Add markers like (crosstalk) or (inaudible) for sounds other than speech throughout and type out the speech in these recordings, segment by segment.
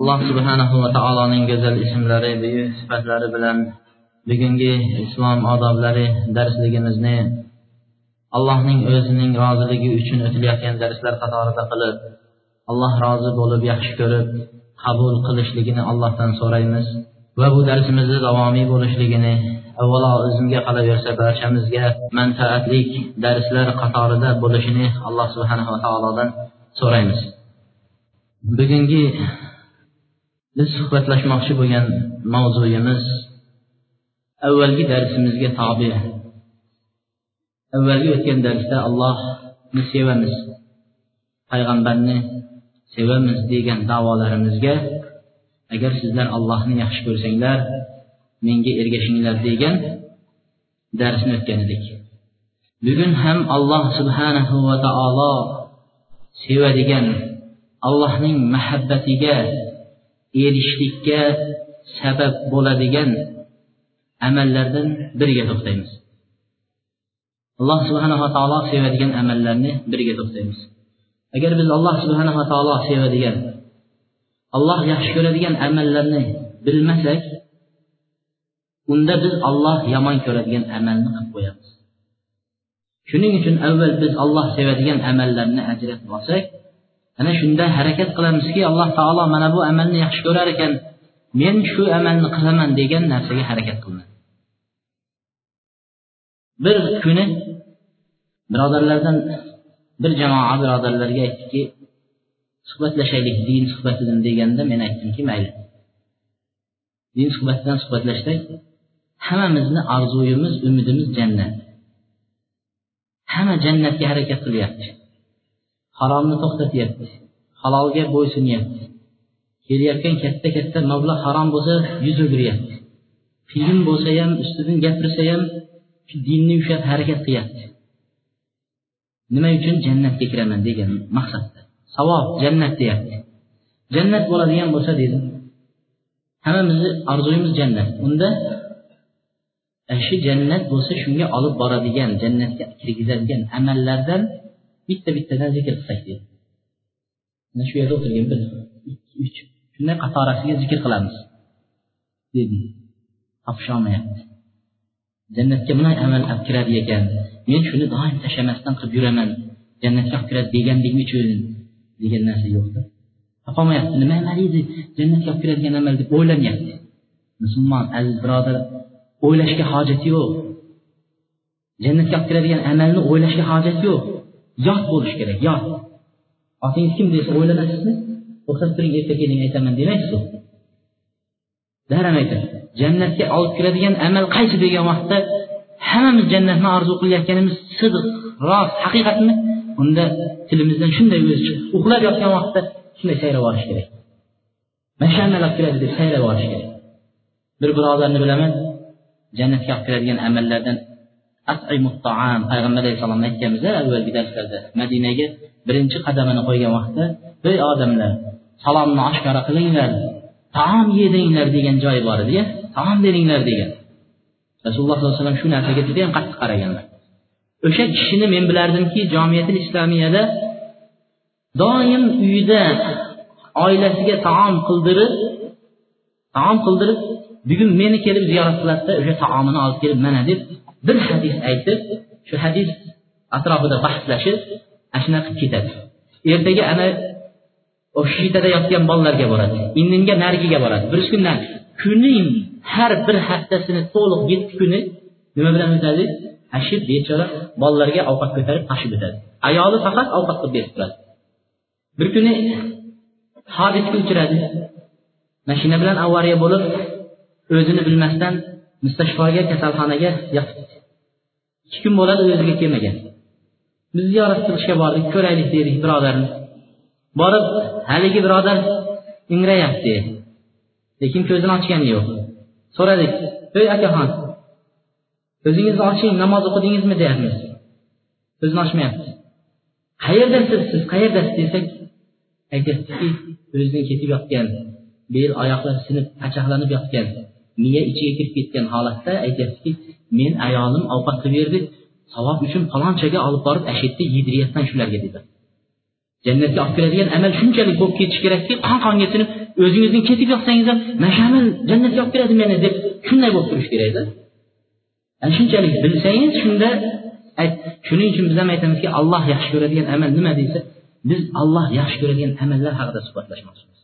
Alloh subhanahu va taoloning go'zal ismlari buyuk sifatlari bilan bugungi islom odoblari darsligimizni allohning o'zining roziligi uchun o'tilayotgan darslar qatorida qilib alloh rozi bo'lib yaxshi ko'rib qabul qilishligini allohdan so'raymiz va bu darsimizni davomiy bo'lishligini avvalo o'zimga qolaversa barchamizga manfaatli darslar qatorida bo'lishini alloh subhanava taolodan so'raymiz. Bugungi biz suhbatlashmoqchi bo'lgan mavzuyimiz avvalgi darsimizga tobe. Avvalgi o'tgan darsda allohni sevamiz payg'ambarni sevamiz degan davolarimizga agar sizlar allohni yaxshi ko'rsanglar menga ergashinglar degan darsni o'tgan edik. Bugun ham alloh subhanahu va taolo sevadigan allohning muhabbatiga erishishlikka sabab bo'ladigan amallardan biriga to'xtaymiz. Alloh subhanava taolo sevadigan amallarni biriga to'xtaymiz. Agar biz alloh subhanava taolo sevadigan alloh yaxshi ko'radigan amallarni bilmasak unda biz olloh yomon ko'radigan amalni qilib qo'yamiz. Shuning uchun avval biz olloh sevadigan amallarni ajratib olsak ana shunda harakat qilamizki alloh taolo mana bu amalni yaxshi ko'rar ekan. Men shu amalni qilaman degan narsaga harakat qilinadi bir kuni birodarlardan bir jamoa birodarlarga aytdiki suhbatlashaylik din suhbatidan deganda men aytdimki mayli din suhbatidan suhbatlashsak hammamizni orzuyimiz umidimiz jannat. Hamma jannatga harakat qilyapti. Haromni to'xtatyapti. Halolga bo'ysunyapti. Kelayotgan katta katta mablag' harom bo'lsa yuz o'giryapti. Qiyin bo'lsa ham ustidan gapirsa ham shu dinni ushlab harakat qilyapti. Nima uchun? Jannatga kiraman degan maqsadda. Savob jannat deyapti. Jannat bo'ladigan bo'lsa dedi. Hammamizni orzuyimiz jannat. Unda shu jannat bo'lsa shunga olib boradigan jannatga kirgizadigan amallardan bitta bittadan zikr qilsak deydi. Mana shu yerda o'tirgan bir ikki uch shunday qatorasiga zikr qilamiz. Dedi. Topisholmayapti. Jannatga bunday amal olib kiradi ekan. Men shuni doim tashlamasdan qilib yuraman. Jannatga olib kiradi degandek uchun degan narsa yo'qda topolmayapti. Nima amal edi jannatga olib kiradigan amal deb o'ylanyapti musulmon aziz birodar o'ylashga hojat yo'q. Jannatga olib kiradigan amalni o'ylashga hojat yo'q. Yot bo'lishi kerak yod otingiz kim desa o'ylanasizmi to'xtab turing erta keling aytaman demaysiz daram aytadi jannatga olib kiradigan amal qaysi degan vaqtda hammamiz jannatni orzu qilayotganimiz sidq rost haqiqatmi? Unda tilimizdan shunday o'zi chiqib uxlab yotgan vaqtda shunday sayrab olish kerak. Mana olib kiradi deb sayrab olish kerak. Bir birodarni bilaman jannatga olib kiradigan amallardan payg'ambar alayhissalomni aytganmiz avvalgi darslarda. Madinaga birinchi qadamini qo'ygan vaqtda ey odamlar salomni oshkora qilinglar taom yedinglar degan joy bor edi taom beringlar degan. Rasululloh sollallohu alayhi vasallam shu narsaga judayam qattiq qaraganlar. O'sha kishini men bilardimki jomiyatil islomiyada doim uyida oilasiga taom qildirib taom qildirib bugun meni kelib ziyorat qiladida o'sha taomini olib kelib mana deb bir hadis aytib shu hadis atrofida bahslashib ana shunaqa qilib ketadi. Ertaga ana shitada yotgan bolalarga boradi indinga narigiga boradi. Bir kundan kuning har bir haftasini to'liq yetti kuni nima bilan o'tadi? Ana shu bechora bolalarga ovqat ko'tarib tashib o'tadi. Ayoli faqat ovqat qilib berib turadi. Bir kuni hodisga uchradi mashina bilan avariya bo'lib o'zini bilmasdan mustashfoga kasalxonaga ikki kun bo'ladi o'ziga kelmagan. Biz ziyorat qilishga bordik ko'raylik dedik birodarni borib haligi birodar ingrayapti. Lekin ko'zini ochgani yo'q. So'radik ey akaxon ko'zingizni oching namoz o'qidingizmi? deyapmiz. Ko'zini ochmayapti. Qayerdasiz siz? Qayerdasiz? desak aytyaptiki o'zidan ketib yotgan bel oyoqlar sinib pachaqlanib yotgan. Miya ichiga kirib ketgan holatda aytyaptiki men ayolim ovqat qilib berdi savob uchun falonchaga olib borib ana shu yerda yediryapman shularga dedi. Jannatga olib keladigan amal shunchalik bo'lib ketishi kerakki qon qonga sinib o'zingizni ketib yoqsangiz ham mana shu amal jannatga olib keladi meni deb shunday bo'lib turishi kerakda ana shunchalik bilsangiz shunda shuning uchun biz ham aytamizki alloh yaxshi ko'radigan amal nima? desa biz alloh yaxshi ko'radigan amallar haqida suhbatlashmoqchimiz.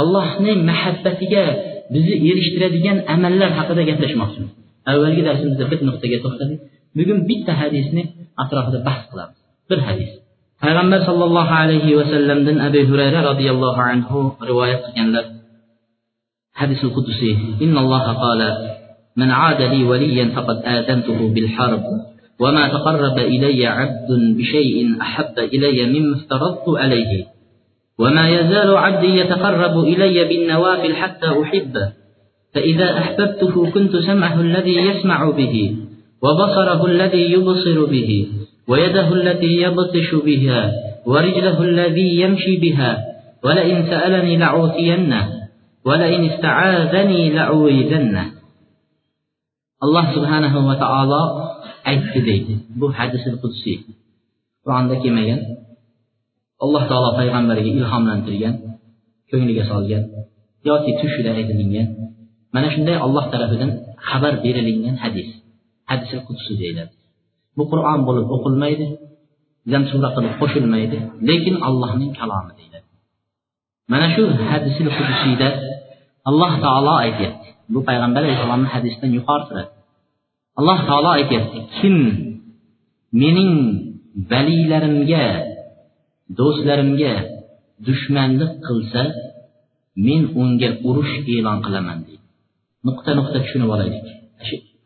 Allohni muhabbatiga bizni erishtiradigan amallar haqida gaplashmoqchimiz avvalgi darsimizda bir nuqtaga to'xtadik bugun bitta hadisni atrofida bahs qilamiz bir hadis payg'ambar sollallohu alayhi vasallamdan abu hurayra roziyallohu anhu rivoyat qilganlar hadisul qudusiy innalloha qola من عاد لي وليا فقد آذنته بالحرب وما تقرب إلي عبد بشيء أحب إلي مما افترضت عليه وما يزال عبدي يتقرب إلي بالنوافل حتى أحبه فإذا أحببته كنت سمعه الذي يسمع به وبصره الذي يبصر به ويده التي يبطش بها ورجله الذي يمشي بها ولئن سألني لأعطينه ولئن استعاذني لأعوذنه. الله سبحانه وتعالى aytdi deydi bu hadisil qudsiy qur'onda kelmagan alloh taolo payg'ambariga ilhomlantirgan ko'ngliga solgan yoki tushida aytilingan mana shunday olloh tarafidan xabar berilingan hadis. Hadisi qudsi deyiladi. Bu qur'on bo'lib o'qilmaydi zamsura qilib qo'shilmaydi lekin allohning kalomi deyiladi. Mana shu hadisi qudusiyda alloh taolo aytyapti. Bu payg'ambar alayhissalomni hadisidan yuqori turadi alloh taolo aytyapti kim mening valiylarimga do'stlarimga dushmanlik qilsa men unga urush e'lon qilaman deydi. Nuqta nuqta tushunib olaylik.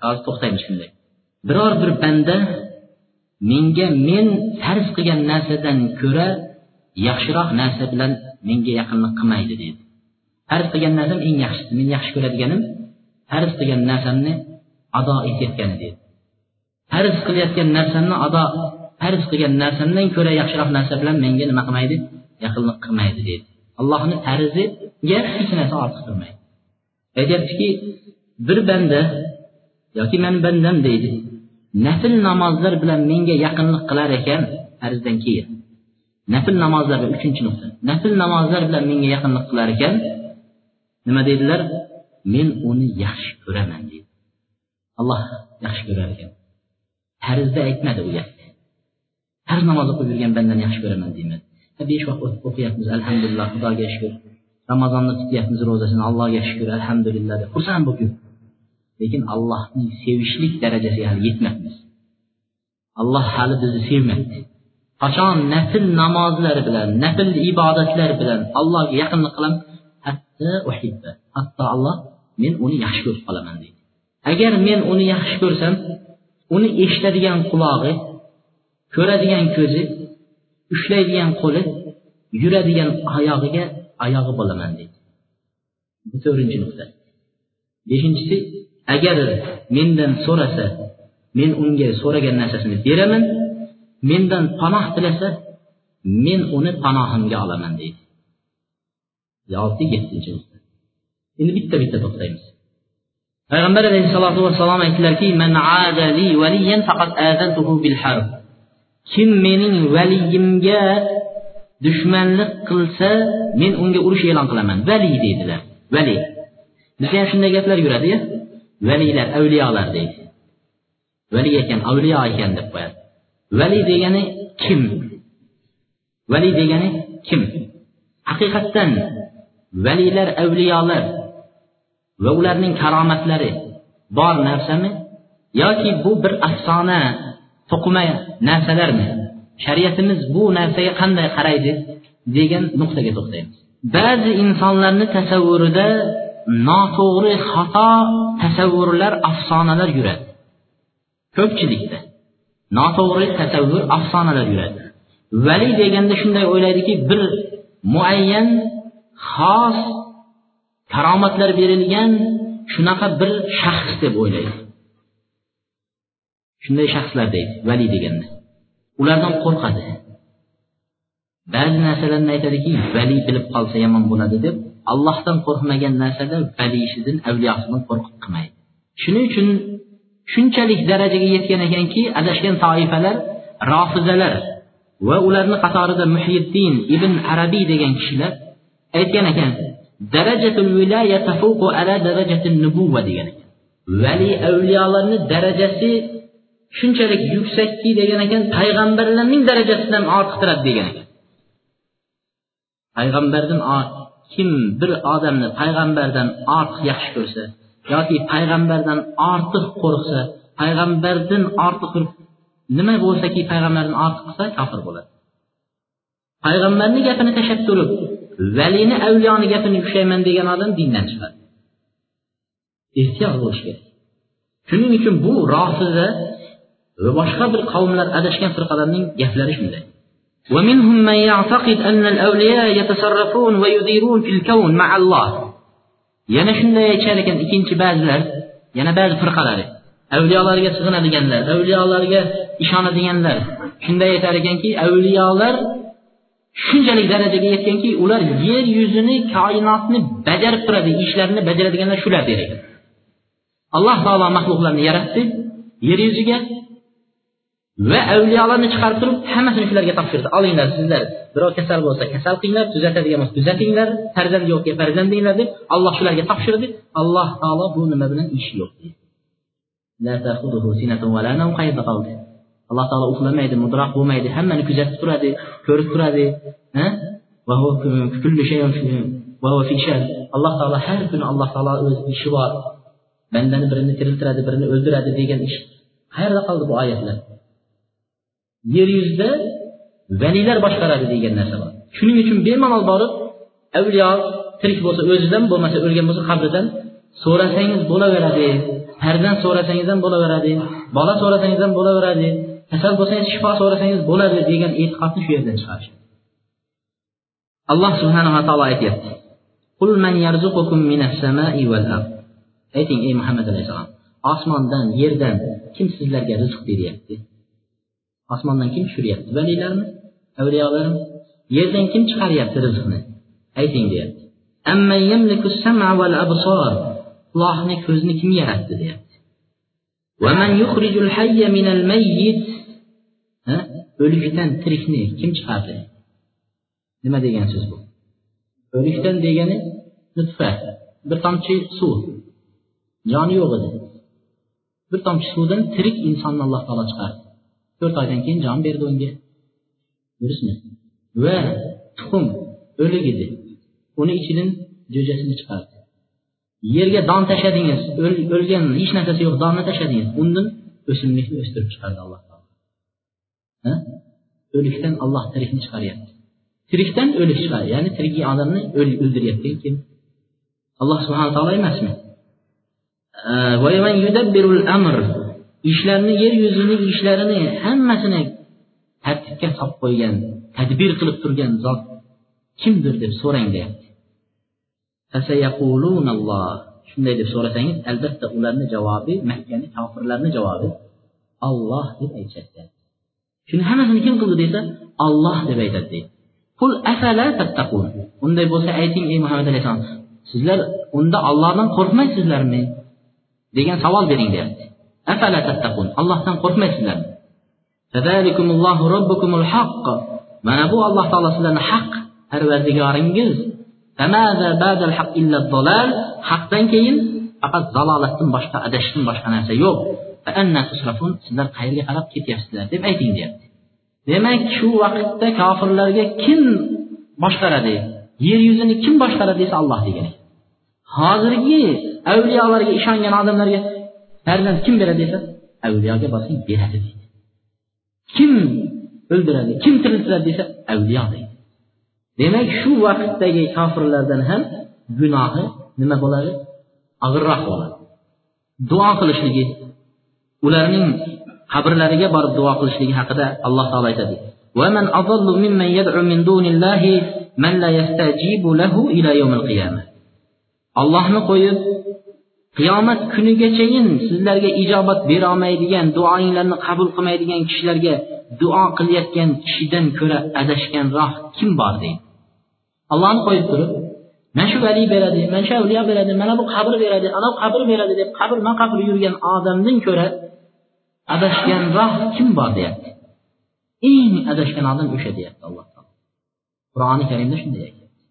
Hozir to'xtaymiz shunday. Biror bir banda menga men farz qilgan narsadan ko'ra yaxshiroq narsa bilan menga yaqinlik qilmaydi deydi. Farz qilgan narsam eng yaxshisi men yaxshi ko'radiganim farz qilgan narsamni ado etayotgani deydi. Farz qilayotgan narsamni ado farz qilgan narsamdan ko'ra yaxshiroq narsa bilan menga nima qilmaydi? Yaqinlik qilmaydi deydi. Allohni farziga hech narsa ortiq qilmaydi aytyaptiki bir banda yoki man bandam deydi nafl namozlar bilan menga yaqinlik qilar ekan farzdan keyin. Nafl namozlar uchinchi nuqta. Nafl namozlar bilan menga yaqinlik qilar ekan nima deydilar? Men uni yaxshi ko'raman deydi. Alloh yaxshi ko'rar ekan. Farzda aytmadi u gapni Hər namaz oxuyub yürüyən bəndən yaxşı görənən demədi. Və 5 vaxt oxuyatmız, elhamdülillah, Xudaya şükür. Ramazanlıq tutuyatmız rozasını, Allah'a şükür, elhamdülillah. Xusən bu gün. Lakin Allahın sevişlik dərəcəsi hələ yetməmiş. Allah hələ bizi sevmədi. Qaçan nəfil namazları bilan, nəfil ibadətlər bilan Allah'a yaxınlıq qılan hatta uhibba. Hatta Allah men uni yaxshi ko'rib qolaman deydi. Agar men uni yaxshi ko'rsam, uni eshitadigan qulog'i ko'radigan ko'zi ushlaydigan qo'li yuradigan oyog'iga oyog'i bo'laman deydi. Bu to'rtinchi nuqta. Beshinchisi agar mendan so'rasa men unga so'ragan narsasini beraman mendan panoh tilasa men uni panohimga olaman deydi. Olti yettinchi nuqta. Endi bitta bitta to'xtaymiz. Payg'ambar alayhissalotu vassalom aytdilarki kim mening valiyimga dushmanlik qilsa men unga urush e'lon qilaman. Vali deydilar. Vali. Bizda ham shunday gaplar yuradiyu valiylar avliyolar deydi. Vali ekan avliyo ekan deb qo'yadi. Vali degani kim? Vali degani kim? Haqiqatdan valiylar avliyolar va ularning karomatlari bor narsami? Yoki bu bir afsona to'qima narsalarmi? Shariatimiz bu narsaga qanday qaraydi? degan nuqtaga to'xtaymiz. Ba'zi insonlarni tasavvurida noto'g'ri xato tasavvurlar afsonalar yuradi. Ko'pchilikda noto'g'ri tasavvur afsonalar yuradi. Vali deganda shunday o'ylaydiki bir muayyan xos karomatlar berilgan shunaqa bir shaxs deb o'ylaydi. Shunday shaxslar deydi vali deganda. Ulardan qo'rqadi. Ba'zi narsalarni aytadiki vali bilib qolsa yomon bo'ladi deb allohdan qo'rqmagan narsada valisidan avliyosidan qo'rqib qilmaydi. Shuning uchun shunchalik darajaga yetgan ekanki adashgan toifalar rofizalar va ularni qatorida muhiddin ibn arabiy degan kishilar aytgan ekan darajatul vilaya tafuqu ala darajatin nubuva degan ekan. Vali avliyolarni darajasi shunchalik yuksakki degan ekan payg'ambarlarning darajasidan ortiqtiradi degan ekan. Payg'ambardan kim bir odamni payg'ambardan ortiq yaxshi ko'rsa yoki payg'ambardan ortiq qo'rqsa payg'ambardan ortiq nima bo'lsaki payg'ambardan ortiq qilsa kofir bo'ladi. Payg'ambarni gapini tashlab turib valini avliyoni gapini ushlayman degan odam dindan chiqadi. Ehtiyot bo'lish kerak. Shuning uchun bu rofiza va boshqa bir qavmlar adashgan firqalarning gaplari shunday ومنهم من يعتقد أن الأولياء يتصرفون ويديرون في الكون مع الله yana shunday aytishar ekan ikkinchi ba'zilar yana ba'zi firqalari avliyolarga sig'inadiganlar avliyolarga ishonadiganlar shunday aytar ekanki avliyolar shunchalik darajaga yetganki ular yer yuzini koinotni bajarib turadi ishlarini bajaradiganlar shular der ekan alloh taolo maxluqlarni yaratdi yer yuziga va avliyolarni chiqarib turib hammasini shularga topshirdi olinglar sizlar birov kasal bo'lsa kasal qilinglar tuzatadigan bo'lsa tuzatinglar farzand yo'qga farzandinglar deb alloh shularga topshirdi alloh taolo bu nima bilan ishi yo'q alloh taolo uxlamaydi mudroq bo'lmaydi hammani kuzatib turadi ko'rib turadi. Alloh taolo har kuni alloh taolo o'z ishi bor. Bandani birini tiriltiradi birini o'ldiradi degan ish. Qayerda qoldi bu oyatlar yer yuzida valiylar boshqaradi degan narsa bor. Shuning uchun bemalol borib avliyo tirik bo'lsa o'zidan bo'lmasa o'lgan bo'lsa qabridan so'rasangiz bo'laveradi. Farzand so'rasangiz ham bo'laveradi bola so'rasangiz ham bo'laveradi kasal bo'lsangiz shifo so'rasangiz bo'ladi degan e'tiqodni shu yerdan chiqarish alloh subhanava taolo aytyapti. Ayting ey muhammad alayhissalom osmondan yerdan kim sizlarga rizq beryapti osmondan kim tushiryapti valiylarni avliyolarni yerdan kim chiqaryapti rizqni? Ayting deyapti. Allohni ko'zni kim yaratdi deyapti. O'likdan tirikni kim chiqardi? Nima degan so'z bu? O'likdan degani nutfa bir tomchi suv. Joni yo'q edi. Bir tomchi suvdan tirik insonni alloh taolo chiqardi. To'rt oydan keyin jon berdi unga. Durustmi va tuxum o'lik edi. Uni ichidan jo'jasini chiqardi. Yerga don tashladingiz. O'lgan hech narsasi yo'q donni tashladingiz. Undan o'simlikni o'stirib chiqardi alloh taolo. O'likdan olloh tirikni chiqaryapti. Tirikdan o'lik chiqadi ya'ni tirik odamni o'ldiryapti kim? Alloh subhana taolo emasmi? Ishlarni yer yuzini ishlarini hammasini tartibga solib qo'ygan tadbir qilib turgan zot kimdir deb so'rang deyapti. Shunday deb so'rasangiz albatta ularni javobi makkani kofirlarni javobi olloh deb aytishadi shuni hammasini kim qildi desa olloh deb aytadi deydi. Qul afala tattaqun? Unday bo'lsa ayting ey muhammad alayhissalom sizlar unda ollohdan qo'rqmaysizlarmi? degan savol bering deyapti. Əfələ təttəqun? Allahdan qorxmayasınlar. Fəzəlikumullahu rabbukumul haqq. Mənə bu Allah Taala sizlərin haqq pərverdigarınız. Fəməzə bədəl haqq illə zalal? Haqqdan keyin faqat zalalətdən başqa adashdan başqa narsa yo'q. Fəənnə tusrafun? Sizlər qayerga qarab ketyapsizlar deb ayting deyapti. Demak, shu vaqtda kofirlarga kim boshqaradi? Yer yuzini kim boshqaradi desa Alloh degan. Hozirgi avliyolarga ishongan odamlarga farzand kim beradi desa avliyoga borsang beradi deydi kim o'ldiradi kim tiriltiradi desa avliyo deydi demak shu vaqtdagi kofirlardan ham gunohi nima bo'ladi og'irroq bo'ladi duo qilishligi ularning qabrlariga borib duo qilishligi haqida alloh taolo aytadi ومن أضل ممن يدعو من دون الله من لا يستجيب له إلى يوم القيامة allohni qo'yib qiyomat kunigachayin sizlarga ijobat berolmaydigan duoinglarni qabul qilmaydigan kishilarga duo qilayotgan kishidan ko'ra adashganroq kim bor deydi allohni qo'yib turib mana shu vali beradi mana shu avliyo beradi mana bu qabr beradi ana qabr beradi deb qabr ma qabr yurgan odamdan ko'ra adashganroq kim bor deyapti. Eng adashgan odam o'sha deyapti alloh taolo. Qur'oni karimda shunday aytyapti.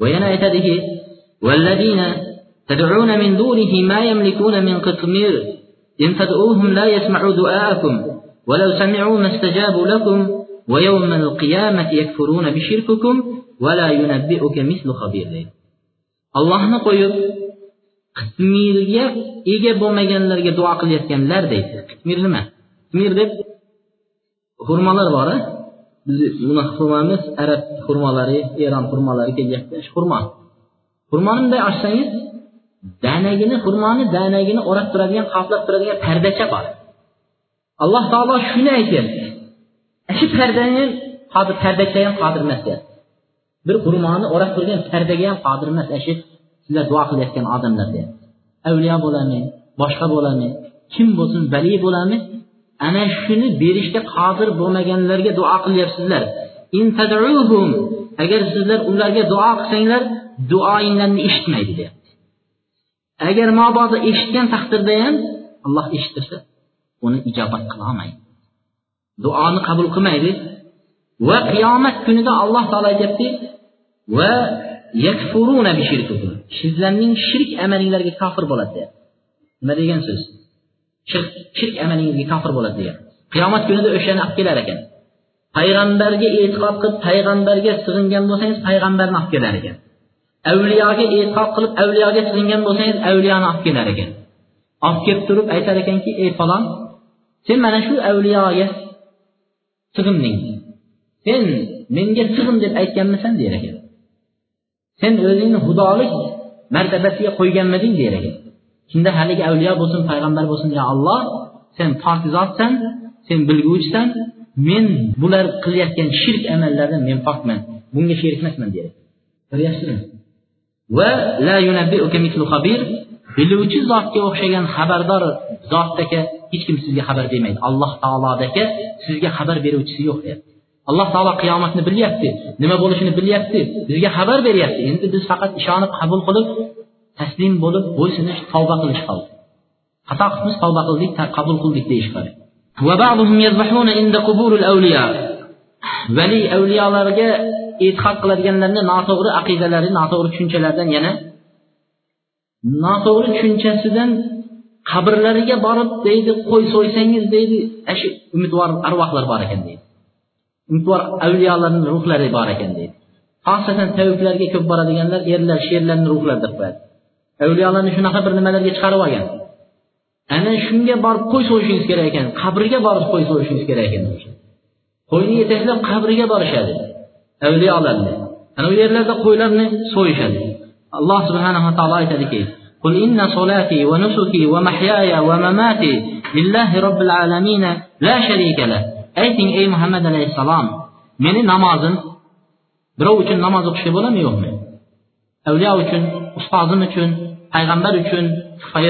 Va yana aytadiki تدعون من دونه ما يملكون من قطمير إن تدعوهم لا يسمعوا دعاءكم ولو سمعوا ما استجابوا لكم ويوم القيامة يكفرون بشرككم ولا ينبئك مثل خبير allohni qo'yib qitmirga ega bo'lmaganlarga duo qilayotganlar deydi qitmir nima qitmir deb xurmolar bor buni xurmomiz arab xurmolari eron xurmolari kelyapti xurmo xurmoni bunday ochsangiz danagini xurmoni danagini o'rab turadigan qoplab turadigan pardacha bor. Alloh taolo shuni aytyapti shu pardani hozir pardacha ham qodir emas deyapti. Bir xurmoni o'rab turgan pardaga ham qodir emas. Shu sizlar duo qilayotgan odamlar deyapti. Avliyo bo'lami boshqa bo'lami kim bo'lsin vali bo'lami ana shuni berishga qodir bo'lmaganlarga duo qilyapsizlar. Agar sizlar ularga duo qilsanglar duoinglarni eshitmaydi deyapti. Agar mabodo eshitgan taqdirda ham alloh eshittirsa uni ijobat qilolmaydi duoni qabul qilmaydi. Va qiyomat kunida alloh taolo aytyapti va sizlarning shirk amalinglarga kofir bo'ladi deyapti. Nima degan so'z? Shirk shirk amalingizga kofir bo'ladi deyapti. Qiyomat kunida o'shani olib kelar ekan. Payg'ambarga e'tiqod qilib payg'ambarga sig'ingan bo'lsangiz payg'ambarni olib kelar ekan. Avliyoga e'tiqod qilib avliyoga sig'ingan bo'lsangiz avliyoni olib kelar ekan. Olib kelib turib aytar ekanki ey falon sen mana shu avliyoga sig'inding. Sen menga sig'in deb aytganmisan? der ekan. Sen o'zingni xudolik martabasiga qo'yganmiding? der ekan. Shunda haligi avliyo bo'lsin payg'ambar bo'lsin yo alloh sen pokizotsan sen bilguvchisan men bular qilayotgan shirk amallardan men pokman bunga sherikmasman emasman bir ko'ryapsizmi va la xabir biluvchi zotga o'xshagan xabardor zotdaka hech kim sizga xabar bermaydi. Alloh taolodaka sizga xabar beruvchisi yo'q deyapti. Alloh taolo qiyomatni bilyapti nima bo'lishini bilyapti bizga xabar beryapti. Endi biz faqat ishonib qabul qilib taslim bo'lib bo'ysunish tavba qilish qoldi xato qilibmiz tavba qildik qabul qildik deyish qoldi valiy avliyolarga e'tiqod qiladiganlarni noto'g'ri aqidalari noto'g'ri tushunchalardan yana noto'g'ri tushunchasidan qabrlariga borib deydi qo'y so'ysangiz deydi shu umidvor arvohlar bor ekan deydi. Umidvor avliyolarni ruhlari bor ekan deydi. Xosatan tavuklarga ko'p boradiganlar erlar sherlarni ruhlari deb qo'yadi avliyolarni shunaqa bir nimalarga chiqarib olgan. Ana shunga borib qo'y so'yishingiz kerak ekan qabriga borib qo'y so'yishingiz kerak ekan. Qo'yni yetaklab qabriga borishadi. avliyolarni ana u yerlarda qo'ylarni so'yishadi alloh subhanava taolo aytadiki قل إن صلاتي ونسكي ومحياي ومماتي لله رب العالمين لا شريك له ayting ey muhammad alayhissalom meni namozim birov uchun namoz o'qishga bo'ladimi yo'qmi avliyo uchun ustozim uchun payg'ambar uchun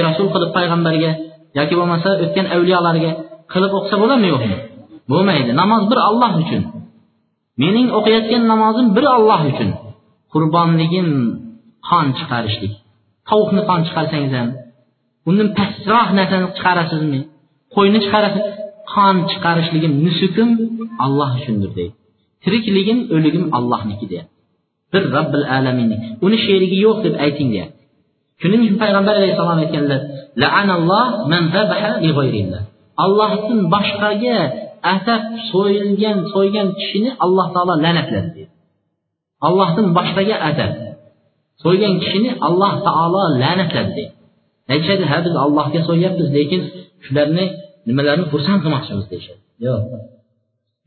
rasul qilib payg'ambarga yoki bo'lmasa o'tgan avliyolarga qilib o'qisa bo'ladimi yo'qmi bo'lmaydi namoz bir olloh uchun Mening o'qiyotgan namozim bir olloh uchun. Qurbonligim qon chiqarishlik. Tovuqni qon chiqarsangiz ham undan pastroq narsani chiqarasizmi? Qo'yni chiqarasiz qon chiqarishligim nusukim olloh uchundir deydi. Tirikligim o'ligim allohniki deyapti. Bir robbil alamin uni sherigi yo'q deb ayting deyapti. Shuning uchun payg'ambar alayhissalom aytganlar allohdan boshqaga asab so'yilgan so'ygan kishini alloh taolo la'natladi deydi allohdan boshqaga atab so'ygan kishini alloh taolo la'natladi deydi aytishadi ha biz allohga so'yyapmiz lekin shularni nimalarni xursand qilmoqchimiz? deyishadi. Yo'q.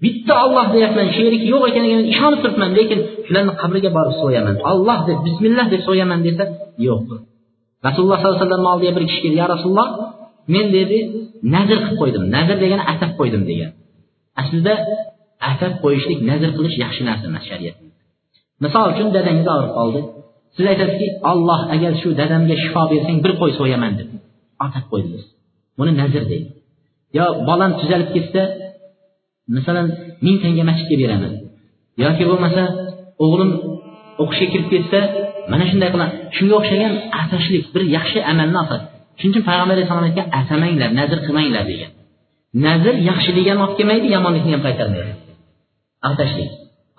Bitta olloh deyapman sherik yo'q ekaniga ishonib turibman lekin shularni qabriga borib so'yaman. Olloh deb bismillah deb so'yaman desa yo'q. Rasululloh sollallohu alayhi vasallamni oldiga bir kishi keldi. Ya rasululloh men dedi nazr qilib qo'ydim nazr degani atab qo'ydim degan. Aslida atab qo'yishlik nazr qilish yaxshi narsa emas shariatda. Misol uchun dadangiz og'rib qoldi. Siz aytasizki olloh agar shu dadamga shifo bersang bir qo'y so'yaman deb. Otab qo'ydingiz. Buni nazr deydi yo bolam tuzalib ketsa masalan ming tanga masjidga beraman yoki bo'lmasa o'g'lim o'qishga kirib ketsa mana shunday qilaman. Shunga o'xshagan atashlik bir yaxshi amalni asas shuning uchun payg'ambar alayhissalom aytgan atamanglar nazr qilmanglar degan. Nazr yaxshilikni olib kelmaydi yomonlikni ham qaytarmaydi. Atashlik.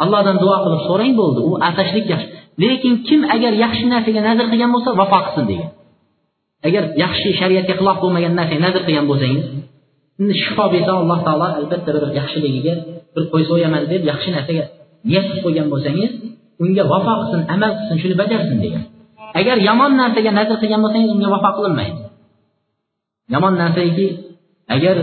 Allohdan duo qilib so'rang bo'ldi u atashlik yaxshi. Lekin kim agar yaxshi narsaga nazr qilgan bo'lsa vafo qilsin degan. Agar yaxshi shariatga xilof bo'lmagan narsaga nazr qilgan bo'lsangiz endi shifo bersa alloh taolo albatta bir yaxshiligiga bir qo'y so'yaman deb yaxshi narsaga niyat qilib qo'ygan bo'lsangiz unga vafo qilsin amal qilsin shuni bajarsin degan. Agar yomon narsaga nazr qilgan bo'lsangiz unga vafo qilinmaydi yomon narsaki agar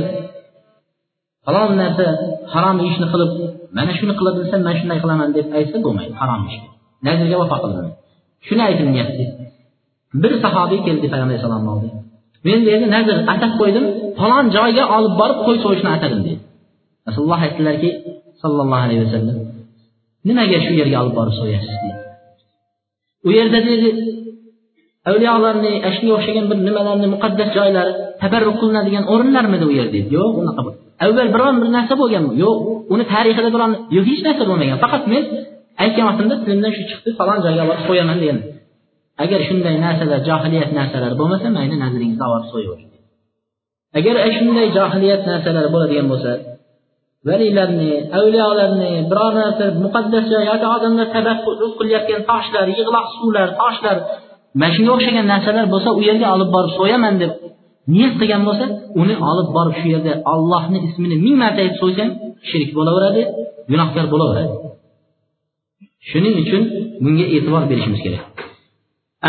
falon narsa harom ishni qilib mana shuni qila bilsam man shunday qilaman deb aytsa bo'lmaydi harom ish. Nazrga vafo qilinmaydi shuni aytilyapti bir sahobiy keldi payg'ambar alayhissalomni oldiga men dedi nazr atab qo'ydim falon joyga olib borib qo'y so'yishni atadim dedi. Rasululloh aytdilarki sollallohu alayhi vasallam nimaga shu yerga olib borib so'yasiz? dedi. U yerda dedi avliyolarni shunga o'xshagan bir nimalarni muqaddas joylar tabarruk qilinadigan o'rinlarmidi u yer? dedi. Yo'q unaqa avval biron bir narsa bo'lganmi? Yo'q uni tarixida biron yo'q hech narsa bo'lmagan. Faqat men aytgan vaqtimda tilimdan shu chiqdi falon joyga borib qo'yaman degan agar shunday narsalar johiliyat narsalar bo'lmasa mayli nazringizni olib qo'yavering. Agar shunday johiliyat narsalar bo'ladigan bo'lsa valiylarni avliyolarni biror narsa muqaddas joy yoki odamlar tabaqqul qilayotgan toshlar yig'loq suvlar toshlar mana shunga o'xshagan narsalar bo'lsa u yerga olib borib so'yaman deb niyat qilgan bo'lsa uni olib borib shu yerda ollohni ismini ming marta aytib so'ysang shirk bo'laveradi gunohkor bo'laveradi shuning uchun bunga e'tibor berishimiz kerak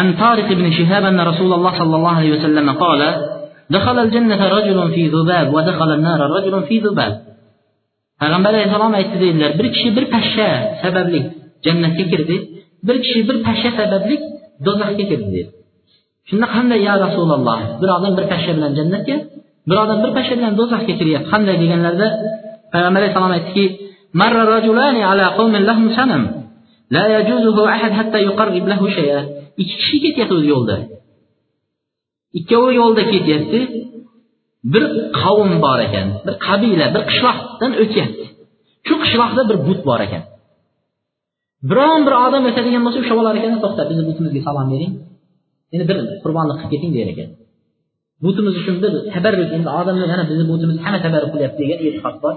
عن طارق بن شهاب أن رسول الله صلى الله عليه وسلم قال دخل الجنة رجل في ذباب ودخل النار رجل في ذباب payg'ambar alayhissalom aytdi deydilar bir kishi bir pashsha sababli jannatga kirdi bir kishi bir pashsha sababli do'zaxga kirdi dedi shunda qanday ya rasululloh? Bir odam bir pashsha bilan jannatga bir odam bir pashsha bilan do'zaxga kiryapti qanday deganlarida payg'ambar alayhissalom aytdiki ikki kishi ketyapti o'zi yo'lda ikkovi yo'lda ketyapti. Bir qavm bor ekan bir qabila bir qishloqdan o'tyapti. Shu qishloqda bir but bor ekan. Biron bir odam o'tadigan bo'lsa ushlab olar ekan to'xta bizni butimizga salom bering. Endi bir qurbonlik qilib keting der ekan. Butimiz uchun bir tabarruk. Endi odamlar mana bizni butimiz hamma tabarruk qilyapti degan e'tiqod bor.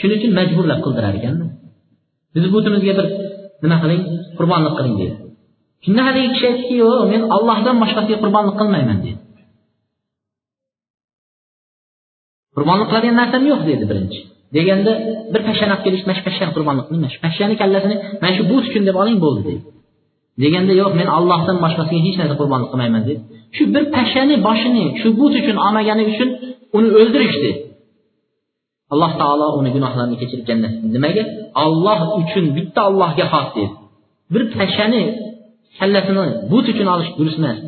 Shuning uchun majburlab qildirar ekanda bizni butimizga bir nima qiling? Qurbonlik qiling deydi shunda haligi kishi aytdiki yo'q men ollohdan boshqasiga qurbonlik qilmayman dedi qurbonlik qiladigan narsam yo'q dedi birinchi. Deganda bir pashshani olib kelishdi mana shu pashshani qurbonlik qiling mana shu pashshani kallasini mana shu but uchun deb oling bo'ldi dedi. Deganda yo'q men allohdan boshqasiga hech narsa qurbonlik qilmayman deb. Shu bir pashshani boshini shu but uchun olmagani uchun uni o'ldirishdi. Alloh taolo uni gunohlarini kechirib jannatga nimaga? Olloh uchun bitta ollohga xos dedi bir pashshani kallasini but uchun olish durust emas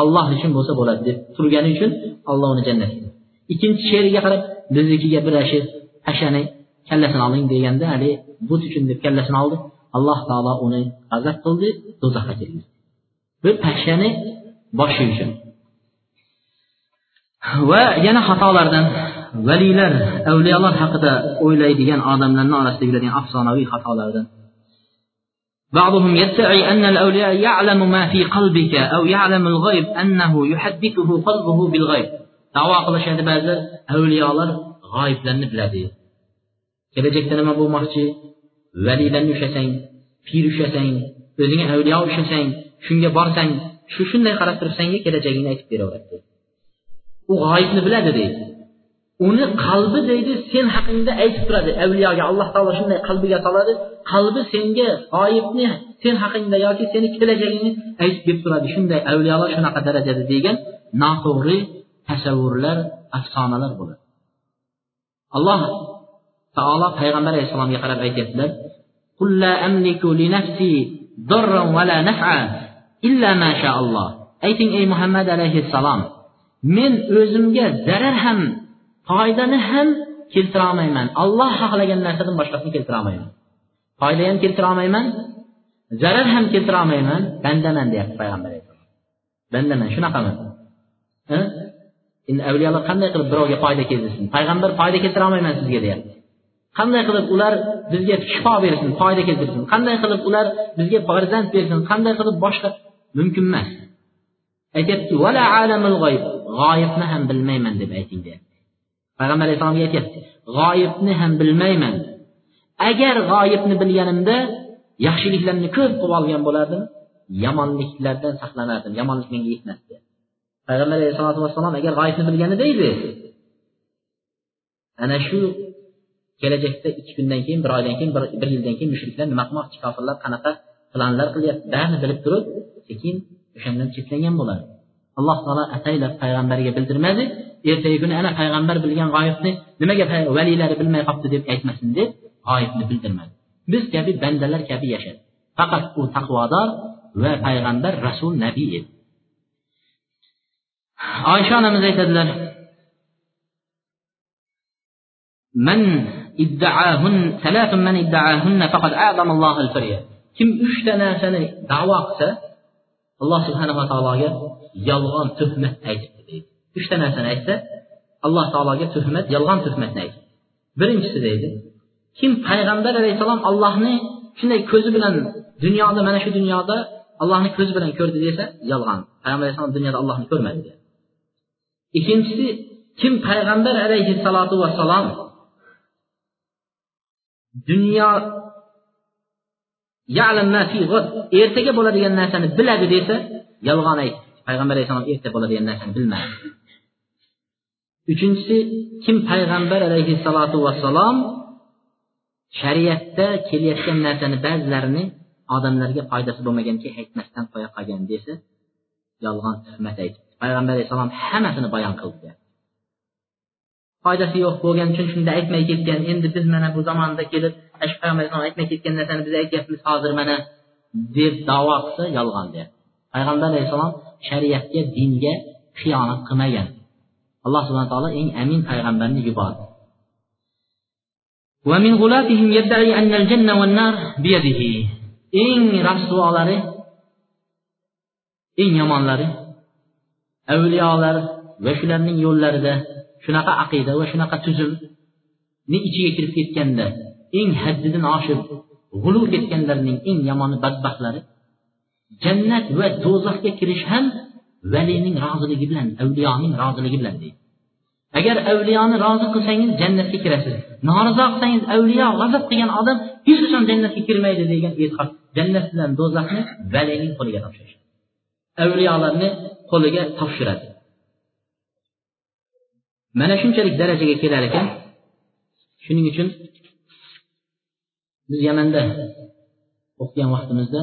alloh uchun bo'lsa bo'ladi deb turgani uchun alloh uni jannatga ikkinchi she'riga qarab biznikiga birlashib pashani kallasini oling deganda haligi but uchun deb kallasini oldi. alloh taolo uni g'azab qildi do'zaxga kirgizdi bir pashshani boshi uchun va yana xatolardan valiylar avliyolar haqida o'ylaydigan odamlarni orasida yuradigan afsonaviy xatolardan بعضهم يدعي أن الأولياء يعلم ما في قلبك أو يعلم الغيب أنه يحدثه قلبه بالغيب davo qilishadi ba'zi avliyolar g'oyiblarni biladi kelajakda nima bo'lmoqchi valiylarni ushlasang pir ushlasang o'zingga avliyo ushlasang shunga borsang shu shunday qarab turib senga kelajagingni aytib beraveradi. U g'oyibni biladi deydi. Uni qalbi deydi sen haqingda aytib turadi. Avliyoga alloh taolo shunday qalbiga soladi qalbi senga g'oyibni sen haqingda yoki seni kelajagingni aytib berib turadi. Shunday avliyolar shunaqa darajada degan noto'g'ri tasavvurlar afsonalar bo'ladi. Alloh taolo payg'ambar alayhissalomga qarab aytyaptilar ayting ey muhammad alayhissalom men o'zimga zarar ham foydani ham keltira olmayman. Olloh xohlagan narsadan boshqasini keltira olmayman. Foyda ham keltira olmayman zarar ham keltira olmayman. Bandaman deyapti payg'ambar alayhissalom bandaman shunaqaman hm? endi avliyolar qanday qilib birovga foyda keltirsin? Payg'ambar foyda keltira olmayman sizga deyapti. Qanday qilib ular bizga shifo bersin foyda keltirsin? Qanday qilib ular bizga farzand bersin? Qanday qilib boshqa? Mumkin emas. Aytyapti g'oyibni ham bilmayman deb ayting deyapti. Payg'ambar alayhissalomga aytyapti g'oyibni ham bilmayman. Agar g'oyibni bilganimda yaxshiliklarni ko'p qilib olgan bo'lardim yomonliklardan saqlanardim. Yomonlik menga yetmasdi payg'ambar alayhisalotu vassalom agar g'oyibni bilganida edi ana shu kelajakda ikki kundan keyin bir oydan keyin bir yildan keyin mushriklar nima qilmoqchi? Kofirlar qanaqa planlar qilyapti? Barini bilib turib sekin o'shandan chetlangan bo'ladi. Alloh taolo ataylab payg'ambariga bildirmadi. Ertagi kuni ana payg'ambar bilgan g'oyibni nimaga valiylari bilmay qolibdi deb aytmasin deb g'oyibni bildirmadi. Biz kabi bandalar kabi yashadi. Faqat u taqvodor va payg'ambar rasul nabiy edi. Oysha onamiz aytadilar من İddəahun, sələfun mən iddəahunnə fəqəd əzəm Allah el-firyə. Kim üç dənəsini dava qısa, Allah subhanahu wa ta'ala'ya yalğan töhmət təqib edir. Üç dənəsini etsə, Allah ta'ala'ya töhmət, yalğan töhmət nədir? Birincisi deydi, kim Peyğəmbər əleyhissalam Allahını şunday gözü bilən dünyada, mənə şu dünyada Allahını gözü bilən gördü desə, yalğan. Peyğəmbər əleyhissalam dünyada Allahını görmədi. İkincisi, kim Peyğəmbər əleyhissalatu vesselam dunyo ertaga bo'ladigan narsani biladi desa yolg'on aytdi payg'ambar alayhissalom erta bo'ladigan narsani bilmadi. Uchinchisi kim payg'ambar alayhissalotu vassalom shariatda kelayotgan narsani ba'zilarini odamlarga foydasi bo'lmaganki aytmasdan qo'ya qolgan desa yolg'on tuhmat aytibdi. Payg'ambar alayhissalom hammasini bayon qildi foydasi yo'q bo'lgani uchun shunda aytmay ketgan endi biz mana bu zamonda kelib shu payg'ambar alayhisalom aytmay ketgan narsani biz aytyapmiz hozir mana deb davo qilsa yolg'on deyapti payg'ambar alayhissalom shariatga dinga xiyonat qilmagan alloh subhana taolo eng amin payg'ambarni yubordi ومن غلاتهم يدعي أن الجنة والنار بيده eng rasvolari eng yomonlari avliyolar va shularning yo'llarida shunaqa aqida va shunaqa tuzumni ichiga kirib ketganda eng haddidan oshib g'ulu ketganlarning eng yomoni badbaxtlari jannat va do'zaxga kirish ham valining roziligi bilan avliyoning roziligi bilan deydi. Agar avliyoni rozi qilsangiz jannatga kirasiz. Norizo qilsangiz avliyo g'azab qilgan odam hech qachon jannatga kirmaydi degan e'tiqod. Jannat bilan do'zaxni valining qo'liga topshirish avliyolarni qo'liga topshiradi. Mana shunchalik darajaga kelar ekan. Shuning uchun biz yamanda o'qigan vaqtimizda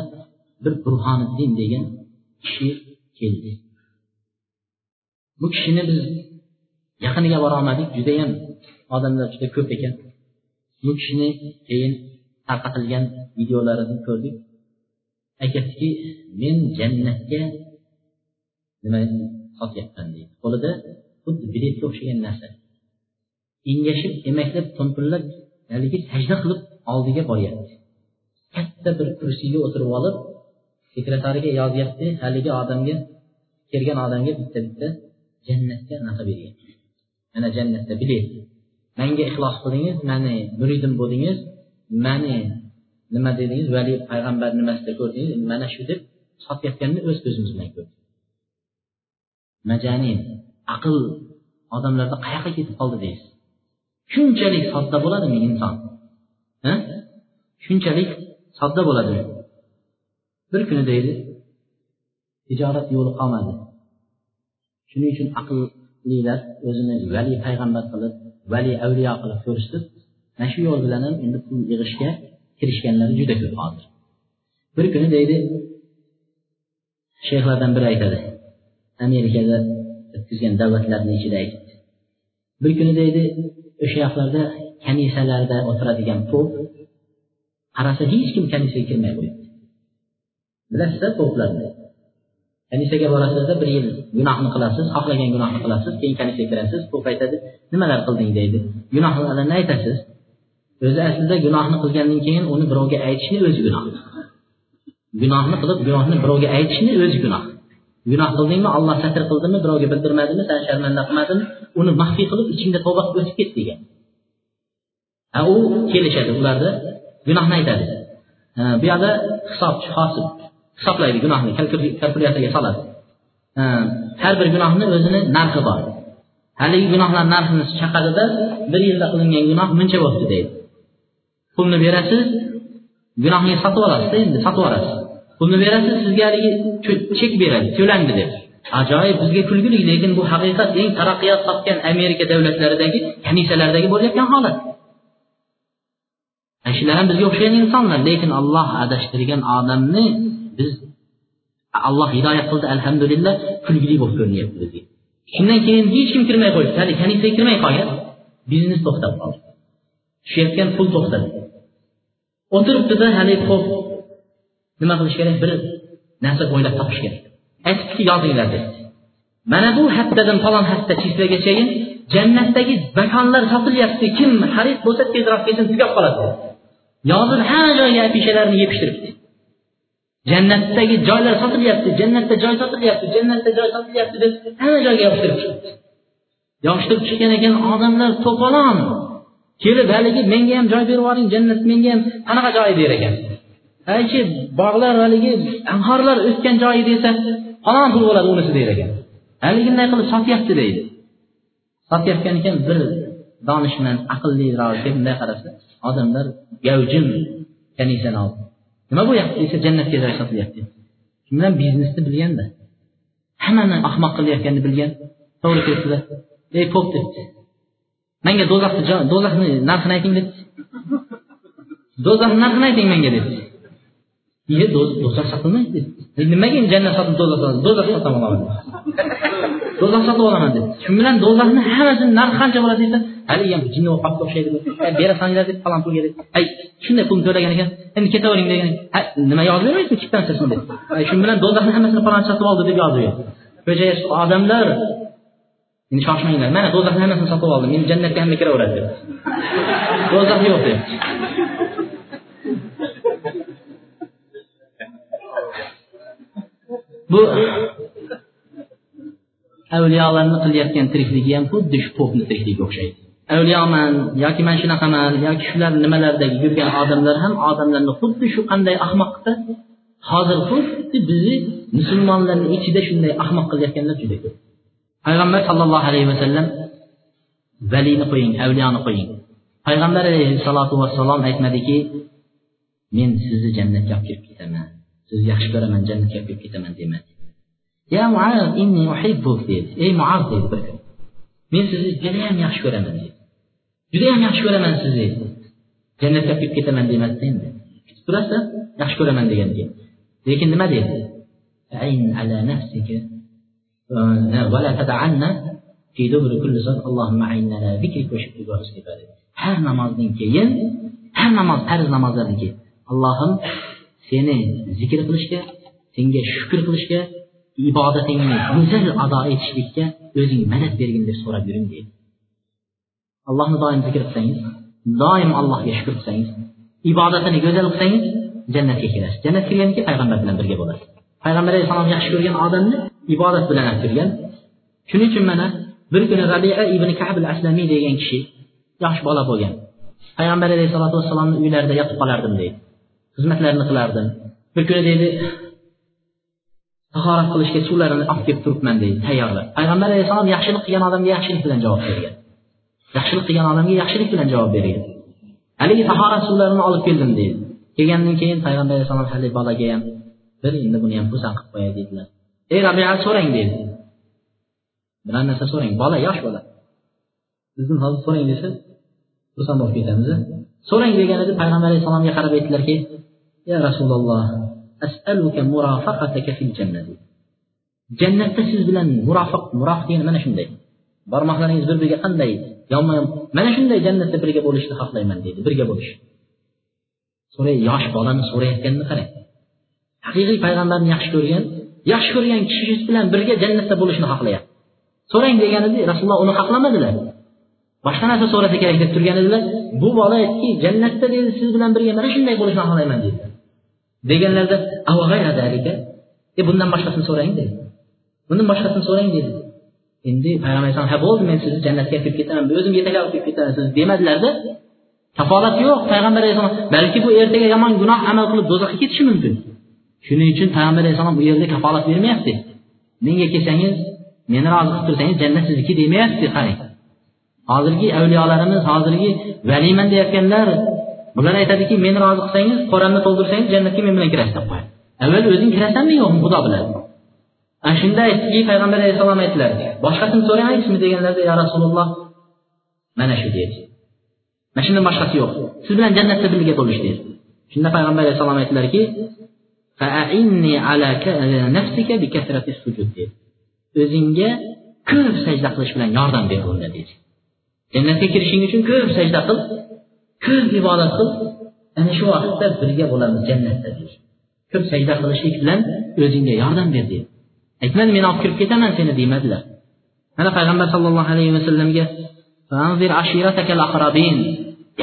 bir burhoniddin degan kishi keldi. Bu kishini biz yaqiniga borolmadik judayam odamlar juda ko'p ekan. Bu kishini keyin tarqatilgan videolarini ko'rdik. Aytyaptiki men jannatga nima sotyapman deydi. Qo'lida xuddi biletga o'xshagan narsa. Engashib emaklab to'mpillab haligi sajda qilib oldiga boryapti. Katta bir kursiga o'tirib olib sekretariga yozyapti haligi odamga kelgan odamga bitta bitta jannatga anaqa beryapti mana jannatda bilet. Manga ixlos qildingiz mani muridim bo'ldingiz mani nima dedingiz vali payg'ambar nimasida ko'rdingiz mana shu deb sotayotganini o'z ko'zimiz bilan ko'rdik. Majanin aql odamlarda qayoqqa ketib qoldi deysiz? Shunchalik sodda bo'ladimi inson. Shunchalik sodda bo'ladimi bir kuni deydi tijorat yo'li qolmadi. Shuning uchun aqllilar o'zini vali payg'ambar qilib vali avliyo qilib ko'rsatib mana shu yo'l bilan ham endi pul yig'ishga kirishganlari juda ko'p hozir bir kuni deydi shayxlardan biri aytadi amerikada o'tkazgan davlatlarni ichida aytibdi. Bir kuni deydi o'sha yoqlarda kanisalarda o'tiradigan pop qarasa hech kim kanisaga kirmay qo'yibdi. Bilasizlar poplarni kanisaga borasizda bir yil gunohni qilasiz xohlagan gunohni qilasiz keyin kanisaga kirasiz pop aytadi nimalar qilding deydi. Gunohlarini aytasiz o'zi aslida gunohni qilgandan keyin uni birovga aytishni o'zi gunoh. Gunohni qilib gunohni birovga aytishni o'zi gunoh. Gunoh qildingmi olloh satr qildimi birovga bildirmadimi sani sharmanda qilmadimi uni maxfiy qilib ichingda tavba qilib o'tib ket degan. A u kelishadi ularni gunohni aytadi. Bu yoqda hisobchi hosib hisoblaydi gunohni kalkulyatorga soladi. Har bir gunohni o'zini narxi bor. Haligi gunohlar narxini chaqadida bir yilda qilingan gunoh buncha bo'libdi deydi. Pulni berasiz gunohni sotib olasizda endi sotib olasiz. Pulni berasiz sizga haligi chek beradi to'landi deb ajoyib bizga kulgili lekin bu haqiqat eng taraqqiyot topgan amerika davlatlaridagi kanisalardagi bo'layotgan holat shular ham bizga o'xshagan insonlar lekin alloh adashtirgan odamni biz alloh hidoyat qildi alhamdulillah kulgili bo'lib ko'rinyapti bizga shundan keyin hech kim kirmay qo'yibdi hali kanisaga kirmay qolgan biznes to'xtab qoldi tushayotgan pul to'xtadi o'tiribdida haligi nima qilish kerak? Bir narsa o'ylab topish kerak aytibdiki yozinglar dedi. Mana bu haftadan falon hafta chislagachayin jannatdagi makonlar sotilyapti. Kim xarid bo'lsa tezroq kelsin tugab qoladi. Yozib hamma joyga afishalarni yepishtiribdi jannatdagi joylar sotilyapti jannatda joy sotilyapti jannatda joy sotilyapti deb hamma joyga yopishtirib chiqibdi yopishtirib chiqqan ekan odamlar to'polon. Kelib haligi menga ham joy berib yuboring jannat menga ham qanaqa joy der ekan? Aychi bog'lar haligi anhorlar o'sgan joyi desa falon pul bo'ladi unisi der ekan haligi bunday qilib sotyapti deydi. Sotayotgan ekan bir donishmand aqlliroq deb bunday qarasa odamlar gavjim kanisani olib nima bo'lyapti desa jannatga joy sotilyapti. Shu bilan biznesni bilganda hammani ahmoq qilayotganini bilgan to'g'ri kelibdilar ey pop debdi. Menga do'zaxni do'zaxni narxini ayting debdi. Do'zaxni narxini ayting menga debdi. Iye do'zax sotilmaydi dedi nimaga endi jannat sotib do'zax do'zax sotib olaman do'zax sotib olaman dedi shu bilan do'zaxni hammasini narxi qancha bo'ladi desa haligi ham jinni qopga o'xshaydi berasanlar deb falon pulga deb ay shunday pulni to'lagan ekan endi ketavering degan nima yozib bermaysizmi kvitantsiyasini deb shu bilan do'zaxni hammasini falonchi sotib oldi deb yozib ber ko'chaga odamlar endi shoshmanglar mana do'zaxni hammasini sotib oldim endi jannatga hamma kiraveradi deb do'zax yo'q deb bu avliyolarni qilayotgan tirikligi ham xuddi shu popni tirikligiga o'xshaydi. Avliyoman yoki man shunaqaman yoki shular nimalardagi yurgan odamlar ham odamlarni xuddi shu qanday ahmoqda hozir xuddi bizni musulmonlarni ichida shunday ahmoq qilayotganlar juda ko'p. Payg'ambar sallallohu alayhi vasallam valini qo'ying avliyoni qo'ying. Payg'ambar alayhissalotu vassalom aytmadiki men sizni jannatga olib kirib ketaman. sizni yaxshi ko'raman jannatga olib kirib ketaman demadi ya muaz inni uhibbuk dedi ey muaz dedi bir kun men sizni judayam yaxshi ko'raman dedi judayam yaxshi ko'raman sizni jannatga olib kirib ketaman demasdi endi kutib turasiz yaxshi ko'raman degan keyin lekin nima dedi ala nafsika ولا تدعن في دبر كل صلاة اللهم أعنا على ذكرك وشكرك وحسن عبادتك har namozdan keyin har namoz farz namozlardan keyin allohim seni zikr qilishga senga shukur qilishga ibodatingni go'zal ado etishlikka o'zing madad bergin deb so'rab yuring deydi. Allohni doim zikr qilsangiz doim allohga shukur qilsangiz ibodatini go'zal qilsangiz jannatga kirasiz jannatga kirgandan payg'ambar bilan birga bo'lasiz payg'ambar alayhissalom yaxshi ko'rgan odamni ibodat bilan olib kirgan shuning uchun mana bir kuni rabia ibn kab al aslamiy degan kishi yosh bola bo'lgan. Payg'ambar alayhisalotu vassalomni uylarida yotib qolardim deydi. Xizmatlarini qilardim. Bir kuni deydi tahorat qilishga suvlarini olib kelib turibman deydi tayyorlab. Payg'ambar alayhissalom yaxshilik qilgan odamga yaxshilik bilan javob bergan. Yaxshilik qilgan odamga yaxshilik bilan javob bergan. Haligi tahorat suvlarini olib keldim deydi kelgandan keyin payg'ambar alayhissalom haligi bolaga ham bir endi buni ham xursand qilib qo'yay dedilar. Ey rabia so'rang deydi biror narsa so'rang bola yosh bola. Bizni hozir so'rang desa xursand bo'lib ketamiz so'rang deganida payg'ambar alayhissalomga qarab aytdilarki ya rasululloh as'aluka murafaqataka fil jannati. Jannatda siz bilan murofiq murofiq degani mana shunday. Barmoqlaringiz bir biriga qanday yonma yon mana shunday jannatda birga bo'lishni xohlayman deydi birga bo'lish. So'ray yosh bolani so'rayotganini qarang. Haqiqiy payg'ambarni yaxshi ko'rgan yaxshi ko'rgan kishi bilan birga jannatda bo'lishni xohlayapti. So'rang deganida rasululloh uni xohlamadilar. Boshqa narsa so'rasa kerak deb turgan edilar. Bu bola aytdiki jannatda dedi siz bilan birga mana shunday bo'lishni xohlayman dedilar deganlarda e bundan boshqasini so'rang dedi. Bundan boshqasini so'rang dedi. Endi payg'ambar alayhisalom ha bo'ldi men sizni jannatga kirib ketaman o'zim yetaklab olib kirib ketaman siz demadilarda kafolat yo'q payg'ambar alayhissalom balki bu ertaga yomon gunoh amal qilib do'zaxga ketishi mumkin. Shuning uchun payg'ambar alayhissalom bu yerda kafolat bermayapti. Menga kelsangiz meni rozi qilib tursangiz jannat sizniki demayapti qarang. Hozirgi avliyolarimiz hozirgi valiman deyayotganlar bular aytadiki meni rozi qilsangiz qoramni to'ldirsangiz jannatga men bilan kirasiz deb qo'yadi. Avval o'zing kirasanmi yo'qmi? Xudo biladi. Ana shunda aytdiki payg'ambar alayhissalom aytdilar boshqasini so'ramayapsizmi deganlarida ya rasululloh mana shu dedi. Mana shundan boshqasi yo'q. Siz bilan jannatda birga bo'lish dedi. Shunda payg'ambar alayhissalom aytdilarki o'zingga ko'p sajda qilish bilan yordam ber unda dedi. Jannatga kirishing uchun ko'p sajda qil ko'p ibodat qil ana shu vaqtda birga bo'lamiz jannatda deydi. Ko'p sajda qilishlik bilan o'zingga yordam ber deydi. Aytmadi men olib kirib ketaman seni demadilar mana payg'ambar sallallohu alayhi vasallamga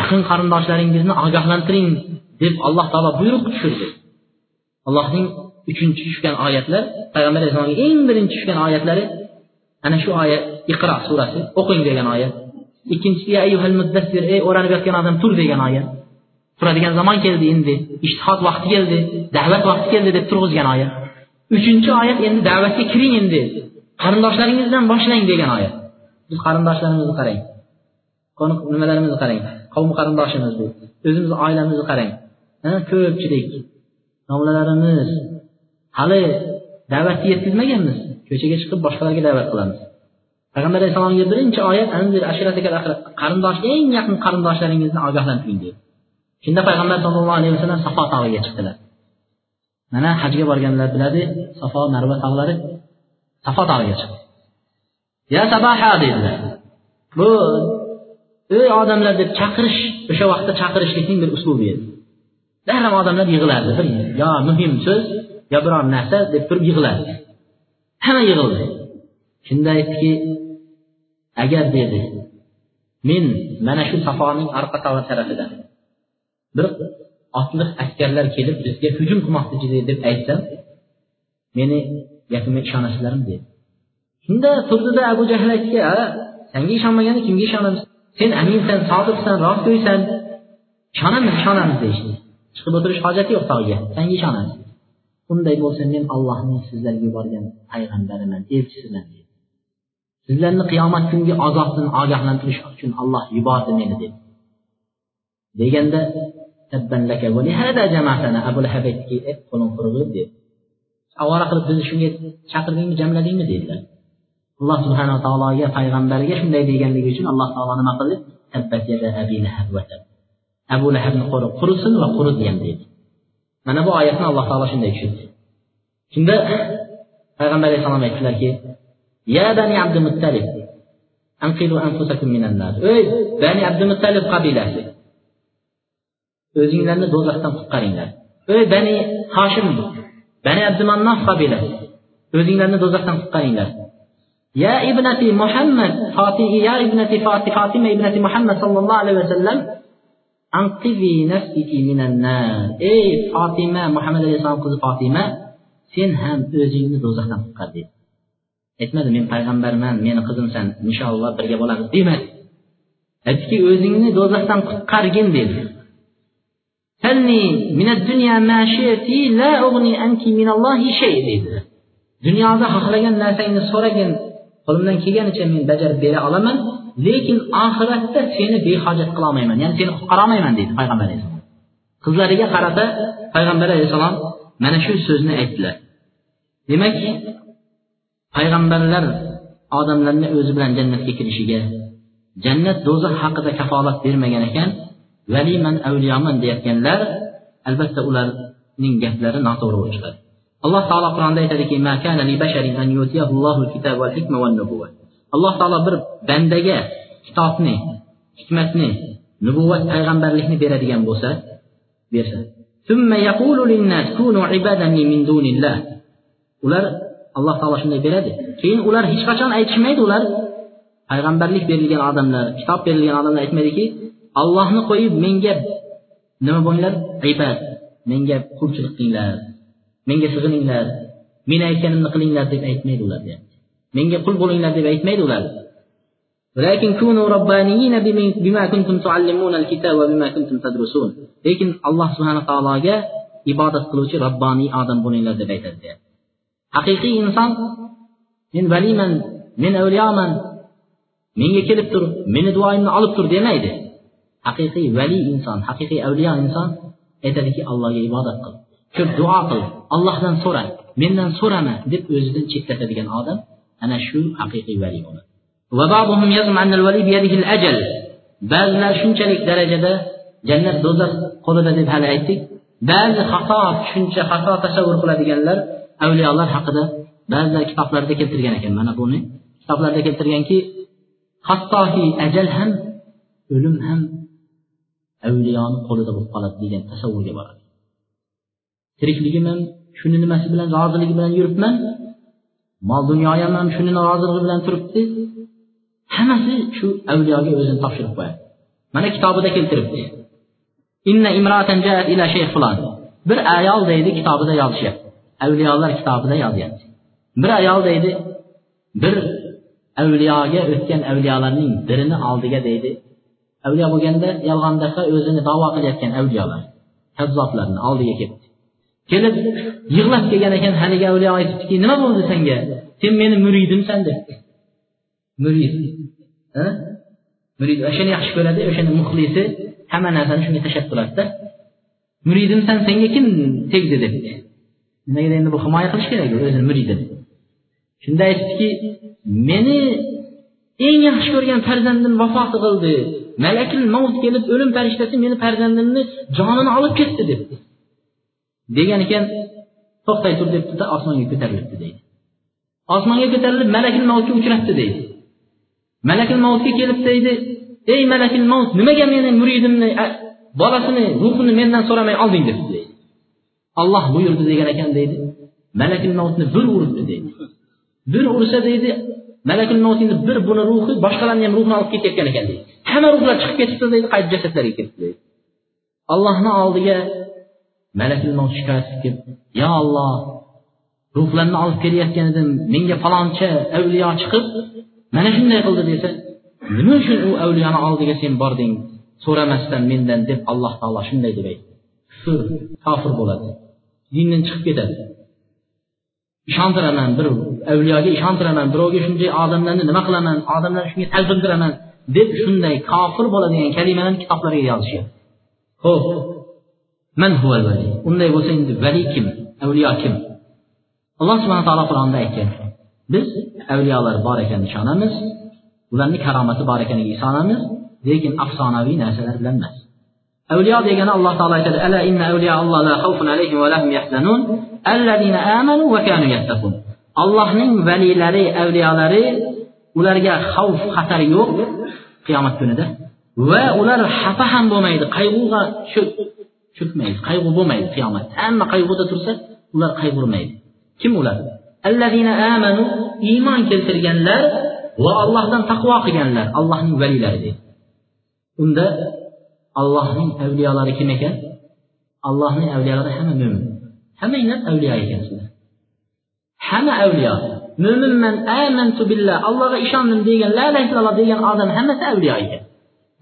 yaqin qarindoshlaringizni ogohlantiring deb alloh taolo buyruq tushirdi. Allohning uchinchi tushgan oyatlar payg'ambar alayhissalomga eng birinchi tushgan oyatlari ana shu oyat iqro surasi o'qing degan oyat. Ikkinchisi ey o'ranib yotgan odam tur degan oyat. Turadigan zamon keldi endi ishtihod vaqti keldi da'vat vaqti keldi deb turg'izgan oyat. Uchinchi oyat endi da'vatga kiring endi. Qarindoshlaringizdan boshlang degan oyat. Biz qarindoshlarimizni qarang. Nimalarimizni qarang. Qavm qarindoshimiz bu o'zimizni oilamizni qarang. Ko'pchilik. Domlalarimiz hali da'vatni yetkazmaganmiz. Ko'chaga chiqib boshqalarga da'vat qilamiz. Payg'ambar alayhissalomga birinchi oyat qarindosh eng yaqin qarindoshlaringizni ogohlantiring deydi shunda payg'ambar sallallohu alayhi vasallam safo tog'iga chiqdilar. Mana hajga borganlar biladi safo marva tog'lari safo tog'iga chiqdi. Ya sabaha dedilar. Bu ey odamlar deb chaqirish o'sha vaqtda chaqirishlikning bir uslubi edi? Darrov odamlar yig'ilardi. Bir yo muhim so'z yo biror narsa deb turib yig'ilardi. Hamma yig'ildi. Shunda aytdiki agar dedi men mana shu safoning orqa tog'i tarafidan bir otliq askarlar kelib bizga hujum qilmoqchi deb aytsam meni gapimga ishonasizlarmi dedi. Shunda turdida abu jahl aytdiki sanga ishonmaganda kimga ishonamiz? Sen aminsan sodiqsan rostgo'ysan ishonamiz ishonamiz deyishdi. Chiqib o'tirish hojati yo'q tog'ga sanga ishonamiz. unday bo'lsa men allohning sizlarga yuborgan payg'ambariman elchisiman dedi. Sizlarni qiyomat kungi azobdan ogohlantirish uchun olloh yubordi meni dedi. Deganda abu lahab aytdiki qo'lim quruq dedi. Avora qilib bizni shunga chaqirdingmi jamladingmi? dedilar. Alloh subhanaa taologa payg'ambarga shunday deganligi uchun alloh taolo nima qildi? Abu lahabni qo'ri qurisin va qurigan dedi. Mana bu oyatni alloh taolo shunday tushirdi shunda payg'ambar alayhissalom aytdilarki ya bani abdul muttalib ey bani abdul muttalib qabilasi o'zinglarni do'zaxdan qutqaringlar. Ey bani Hashim, bani abdumannof qabilasi o'zinglarni do'zaxdan qutqaringlar. Ya ibnati muhammad ya ibnati fatima ibnati muhammad sallallohu alayhi vasallam anqizi nafsiki minan nar. Ey Fatima, muhammad alayhissalom qizi Fatima, sen ham o'zingni do'zaxdan qutqar dedi aytmadi men payg'ambarman meni qizimsan inshaalloh birga bo'lamiz demadi aytdiki o'zingni do'zaxdan qutqargin dedi dunyoda xohlagan narsangni so'ragin qo'limdan kelganicha men bajarib bera olaman lekin oxiratda seni behojat qilolmayman ya'ni seni qutqarolmayman deydi payg'ambar alayhissalom. Qizlariga qarata payg'ambar alayhissalom mana shu so'zni aytdilar. Demak payg'ambarlar odamlarni o'zi bilan jannatga kirishiga jannat do'zax haqida kafolat bermagan ekan valiman avliyoman deyayotganlar albatta ularning gaplari noto'g'ri bo'lib chiqadi. Alloh taolo qur'onda aytadiki alloh taolo bir bandaga kitobni hikmatni nubuvat payg'ambarlikni beradigan bo'lsa bersa ular alloh taolo shunday beradi. Keyin ular hech qachon aytishmaydi ular. Payg'ambarlik berilgan odamlar kitob berilgan odamlar aytmaydiki allohni qo'yib menga nima bo'linglar? Ibad. Menga qulchilik qilinglar. Menga sig'ininglar. Men aytganimni qilinglar deb aytmaydi ular menga qul bo'linglar deb aytmaydi ular. Lekin alloh subhana taologa ibodat qiluvchi robboniy odam bo'linglar deb aytadi deyapti. Haqiqiy inson men valiman men avliyoman menga kelib tur meni duoyimni olib tur demaydi. Haqiqiy valiy inson haqiqiy avliyo inson aytadiki allohga ibodat qil ko'p duo qil allohdan so'ra mendan so'rama deb o'zidan chetlatadigan odam ana shu haqiqiy valiy bo'ladi. Ba'zilar shunchalik darajada jannat do'zax qo'lida deb hali aytdik. Ba'zi xato tushuncha xato tasavvur qiladiganlar avliyolar haqida ba'zilar kitoblarda keltirgan ekan. Mana buni kitoblarda keltirganki hattoki ajal ham o'lim ham avliyoni qo'lida bo'lib qoladi degan tasavvurga boradi. Tirikligim ham shuni nimasi bilan roziligi bilan yuribman mol dunyoyam ham shuni roziligi bilan turibdi. Hammasi shu avliyoga o'zini topshirib qo'yadi. Mana kitobida keltiribdi. Inna imroatan jaat ila shayx fulon bir ayol deydi kitobida yozishyapti avliyolar kitobida yozyapti. Bir ayol deydi bir avliyoga o'tgan avliyolarning birini oldiga deydi. Avliyo bo'lganda yolg'ondaqa o'zini davo qilayotgan avliyolar kazzoblarni oldiga kelibdi kelib yig'lab kelgan ekan haligi avliyo aytibdiki nima bo'ldi senga? Sen meni muridimsan debdi murid murid o'shani yaxshi ko'radi o'shani muxlisi hamma narsani shunga tashlab turadida. Muridimsan senga kim tegdi? debdi nimaga endi bu himoya qilish kerak o'zini muridini shunda aytdiki meni eng yaxshi ko'rgan farzandim vafot qildi. Malakil mavt kelib o'lim farishtasi meni farzandimni jonini olib ketdi debdi degan ekan to'xtay tur debdida osmonga ko'tarilibdi deydi. Osmonga ko'tarilib malakil mavtga uchrabdi deydi. Malakil mavtga kelib deydi ey malakil mavt nimaga meni muridimni bolasini ruhini mendan so'ramay olding? debdi deydi. Olloh buyurdi degan ekan deydi. Malakul mavtni bir uribdi deydi. Bir ursa deydi malakul mavtini bir buni ruhi boshqalarni ham ruhini olib ketayotgan ekan deydi. Hamma ruhlar chiqib ketibdi deydi qaytib jasadlarga ketdi deydi. Allohni oldiga malakul mavt shikoyat qilib yo olloh ruhlarni olib kelayotgan edim menga faloncha avliyo chiqib mana shunday qildi desa nima uchun u avliyoni oldiga sen bording? So'ramasdan mendan deb alloh taolo shunday deb aytdi. Kufr kofir bo'ladi. Dindan chiqib ketadi. Ishontiraman bir avliyoga ishontiraman birovga shunday odamlarni nima qilaman odamlarni shunga talpintiraman deb shunday kofir bo'ladigan kalimalarni kitoblarga yozishgan ho'p man huval vali. Unday bo'lsa endi vali kim? Avliyo kim? Alloh subhana taolo qur'onda aytgan. Biz avliyolar bor ekaniga ishonamiz ularni karomati bor ekaniga ishonamiz lekin afsonaviy narsalar bilan emas. Avliyo degani alloh taolo aytadi ala inna avliya alloh la xavfun alayhim va lahum yahzanun allazina amanu va kanu yattaqun. Allohning valilari avliyolari ularga xavf xatar yo'q qiyomat kunida va ular xafa ham bo'lmaydi qayg'uga cho'kmaydi qayg'u bo'lmaydi qiyomat. Hamma qayg'uda tursa ular qayg'urmaydi. Kim ular? Allazina amanu iymon keltirganlar va allohdan taqvo qilganlar allohning valilari deydi. Unda allohning avliyolari kim ekan? Allohning avliyolari hamma mo'min hammanglar avliyo ekansizlar hamma avliyo mo'minman amantu billah allohga ishondim degan la ilaha illalloh degan odam hammasi avliyo ekan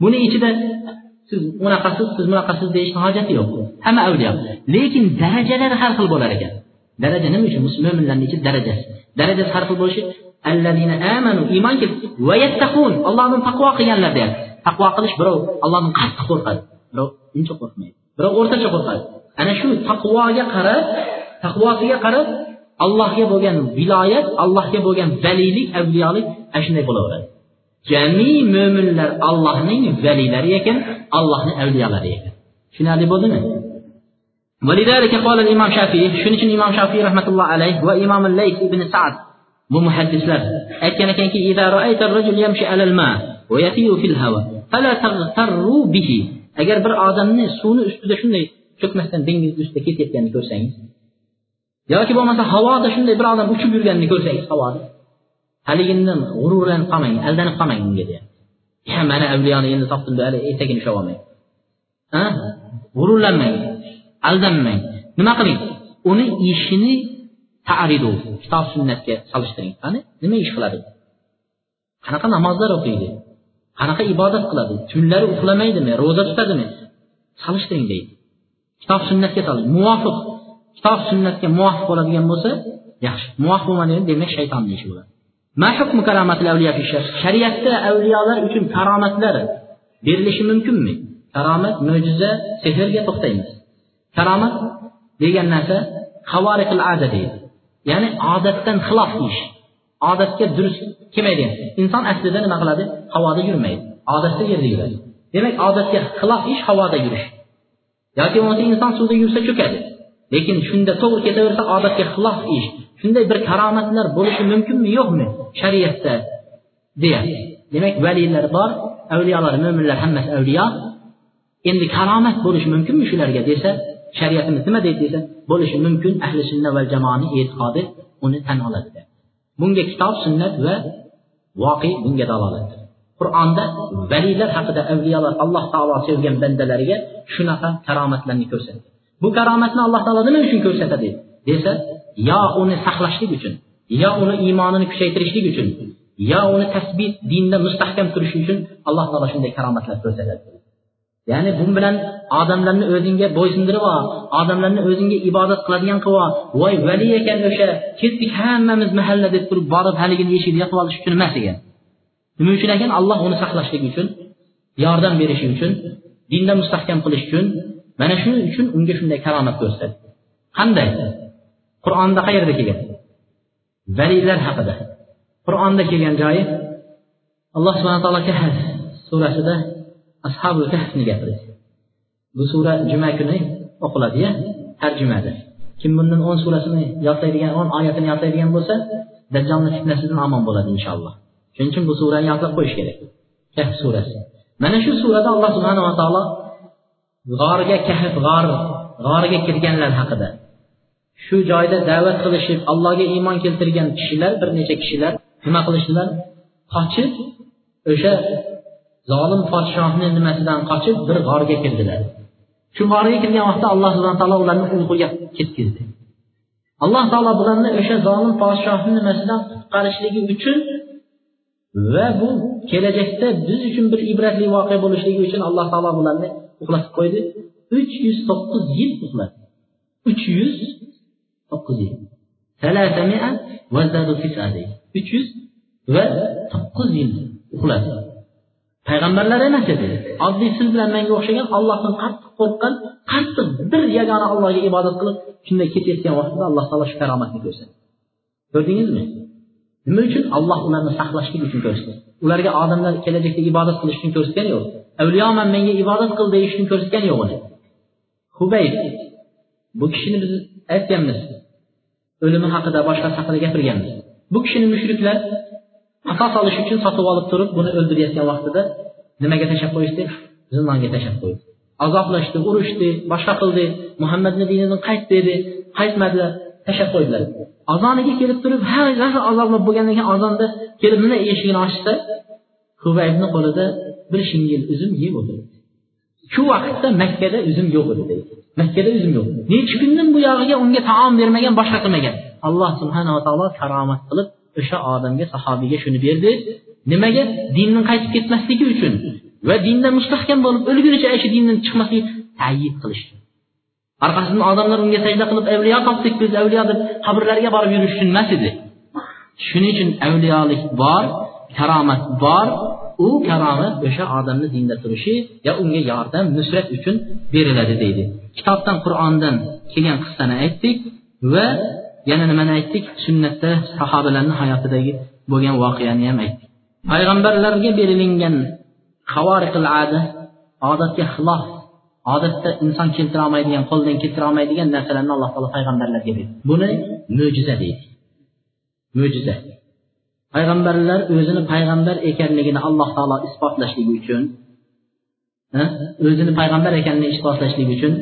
buni ichida siz unaqasiz siz bunaqasiz deyishni hojati yo'q hamma avliyo lekin darajalari har xil bo'lar ekan. Daraja nima uchun mo'minlarni ichida darajasi darajasi har xil bo'lishi iymon yattaqun allohdan taqvo qilganlar deyapti taqvo qilish birov allohdan qattiq qo'rqadi birov uncha qo'rqmaydi birov o'rtacha qo'rqadi ana shu taqvoga qarab taqvosiga qarab allohga bo'lgan viloyat allohga bo'lgan valiylik avliyolik ana shunday bo'laveradi jami mo'minlar allohning valiylari ekan allohni avliyolari ekan tushunarli bo'ldimi ولذلك قال الإمام شافعي shuning uchun imom shafiy rahmatulloh alayh va imom lays ibn sad bu muhaddislar aytgan ekanki إذا رأيت الرجل يمشي على الماء agar bir odamni suvni ustida shunday cho'kmasdan dengizni ustida ketayotganini ko'rsangiz yoki bo'lmasa havoda shunday bir odam uchib yurganini ko'rsangiz havoda haligindan g'ururlanib qolmang aldanib qolmang unga deyapti mana avliyoni endi topdim hali etagini ushlab olmang. G'ururlanmang aldanmang. Nima qiling? Uni ishini taridu kitob sunnatga solishtiring. Qani? Nima ish qiladi? Qanaqa namozlar o'qiydi? Qanaqa ibodat qiladi. Tunlari uxlamaydimi ro'za tutadimi? Solishtiring deydi. Kitob sunnatga solish muvofiq. Kitob sunnatga muvofiq bo'ladigan bo'lsa yaxshi. Muvofiq bo'lmadigan demak shaytonni ishi bo'ladi. Shariatda avliyolar uchun karomatlar berilishi mumkinmi? Karomat mo'jiza sehrga to'xtaymiz. Karomat degan narsa ada deydi. Ya'ni odatdan xilof ish. Odatga durust kelmaydi inson aslida nima qiladi havoda yurmaydi odatda yerda yuradi demak odatga xilof ish havoda yurish yoki bo'lmasa inson suvda yursa cho'kadi lekin shunda to'g'ri ketaversa odatga xilof ish. Shunday bir karomatlar bo'lishi mumkinmi yo'qmi? Shariatda deyapti demak valiylar bor avliyolar mo'minlar hammasi avliyo. Endi karomat bo'lishi mumkinmi shularga desa shariatimiz nima deydi desa bo'lishi mumkin ahli sunna va jamoani e'tiqodi uni tan oladi bunga kitob sunnat va voqe bunga dalolatdir qur'onda valiylar haqida avliyolar alloh taolo sevgan bandalariga shunaqa karomatlarni ko'rsatdi. Bu karomatni alloh taolo nima uchun ko'rsatadi? Desa yo uni saqlashlik uchun yo uni iymonini kuchaytirishlik uchun yo uni tasbit dinda mustahkam turishi uchun alloh taolo shunday karomatlar ko'rsatadi ya'ni bu bilan odamlarni o'zingga bo'ysundirib ol odamlarni o'zingga ibodat qiladigan qilib ol. Voy vali ekan o'sha ketdik hammamiz mahalla deb turib borib haligini eshigida yopib olish uchun emas ekan. Nima uchun ekan? Alloh uni saqlashligi uchun yordam berishi uchun dinda mustahkam qilish uchun. Mana shuning uchun unga shunday karomat ko'rsatdi. Qanday? Qur'onda qayerda kelgan? Valiylar haqida. Qur'onda kelgan joyi alloh subhana taolo kahf (laughs) surasida ashabul kahfni gapirdi. Bu sura juma kuni o'qiladiya har jumada kim bundan o'n surasini yodlaydigan o'n oyatini yodlaydigan bo'lsa dajjolni fitnasidan omon bo'ladi inshaalloh. Shuning uchun bu surani yodlab qo'yish kerak. Kahf surasi. Mana shu surada alloh subhanava taolo g'orga kahf g'or g'origa kirganlar haqida. Shu joyda da'vat qilishib allohga iymon keltirgan kishilar bir necha kishilar nima qilishdilar? Qochib o'sha zolim podshohni nimasidan qochib bir g'orga kirdilar shu g'orga kirgan vaqtda alloh subhana taolo ularni uyquga ketkizdi. Alloh taolo bularni o'sha zolim podshohni nimasidan qutqarishligi uchun va bu kelajakda biz uchun bir ibratli voqea bo'lishligi uchun alloh taolo bularni uxlatib qo'ydi. Uch yuz to'qqiz yil uxladi. Uch yuz to'qqiz yil. Uch yuz va to'qqiz yil uxladi. Payg'ambarlar emas edi. Oddiy siz bilan menga o'xshagan ollohdan qattiq qo'rqqan qattiq bir yagona allohga ibodat qilib shunday ketayotgan vaqtida alloh taolo shu karomatni ko'rsatdi. Ko'rdingizmi? Nima uchun? Alloh ularni saqlashlik uchun ko'rsatdi. Ularga odamlar kelajakda ibodat qilish uchun ko'rsatgani yo'q. Avliyoman menga ibodat qil deyish uchun ko'rsatgani yo'q uni hubayb bu kishini biz aytganmiz. O'limi haqida boshqasi haqida gapirganmiz. Bu kishini mushriklar qasos olish uchun sotib olib turib buni o'ldirayotgan vaqtida nimaga tashlab qo'yishdi? Zindonga tashlab qo'ydi azoblashdi urishdi boshqa qildi muhammadni dinidan qayt dedi qaytmadilar tashlab qo'ydilar. Azoniga kelib turib har azoblab bo'lgandan keyin azonda kelib mana eshigini ochsa hubaybni qo'lida bir shingil uzum yeb o'tiribdi shu vaqtda makkada uzum yo'q edi deydi makkada uzum yo'q. Nechi kundan buyog'iga unga taom bermagan boshqa qilmagan. Alloh subhanava taolo karomat qilib o'sha odamga sahobiyga shuni berdi. Nimaga? Dindan qaytib ketmasligi uchun va dinda mustahkam bo'lib o'lgunicha shu dindan chiqmasligi tayid qilish orqasidan odamlar unga sajda qilib avliyo topdik biz avliyo deb qabrlarga borib yurish uchun emas edi. Shuning uchun avliyolik bor karomat bor. U karomat o'sha odamni dinda turishi yo unga yordam nusrat uchun beriladi deydi. Kitobdan qur'ondan kelgan qissani aytdik va yana nimani aytdik? Sunnatda sahobalarni hayotidagi bo'lgan voqeani ham aytdik. Payg'ambarlarga berilingan havoriqil ada odatga xilof odatda inson keltira olmaydigan qo'ldan keltira olmaydigan narsalarni alloh taolo payg'ambarlarga berdi. Buni mo'jiza deydi. Mo'jiza. Payg'ambarlar o'zini payg'ambar ekanligini alloh taolo isbotlashligi uchun o'zini payg'ambar ekanligini isbotlashligi uchun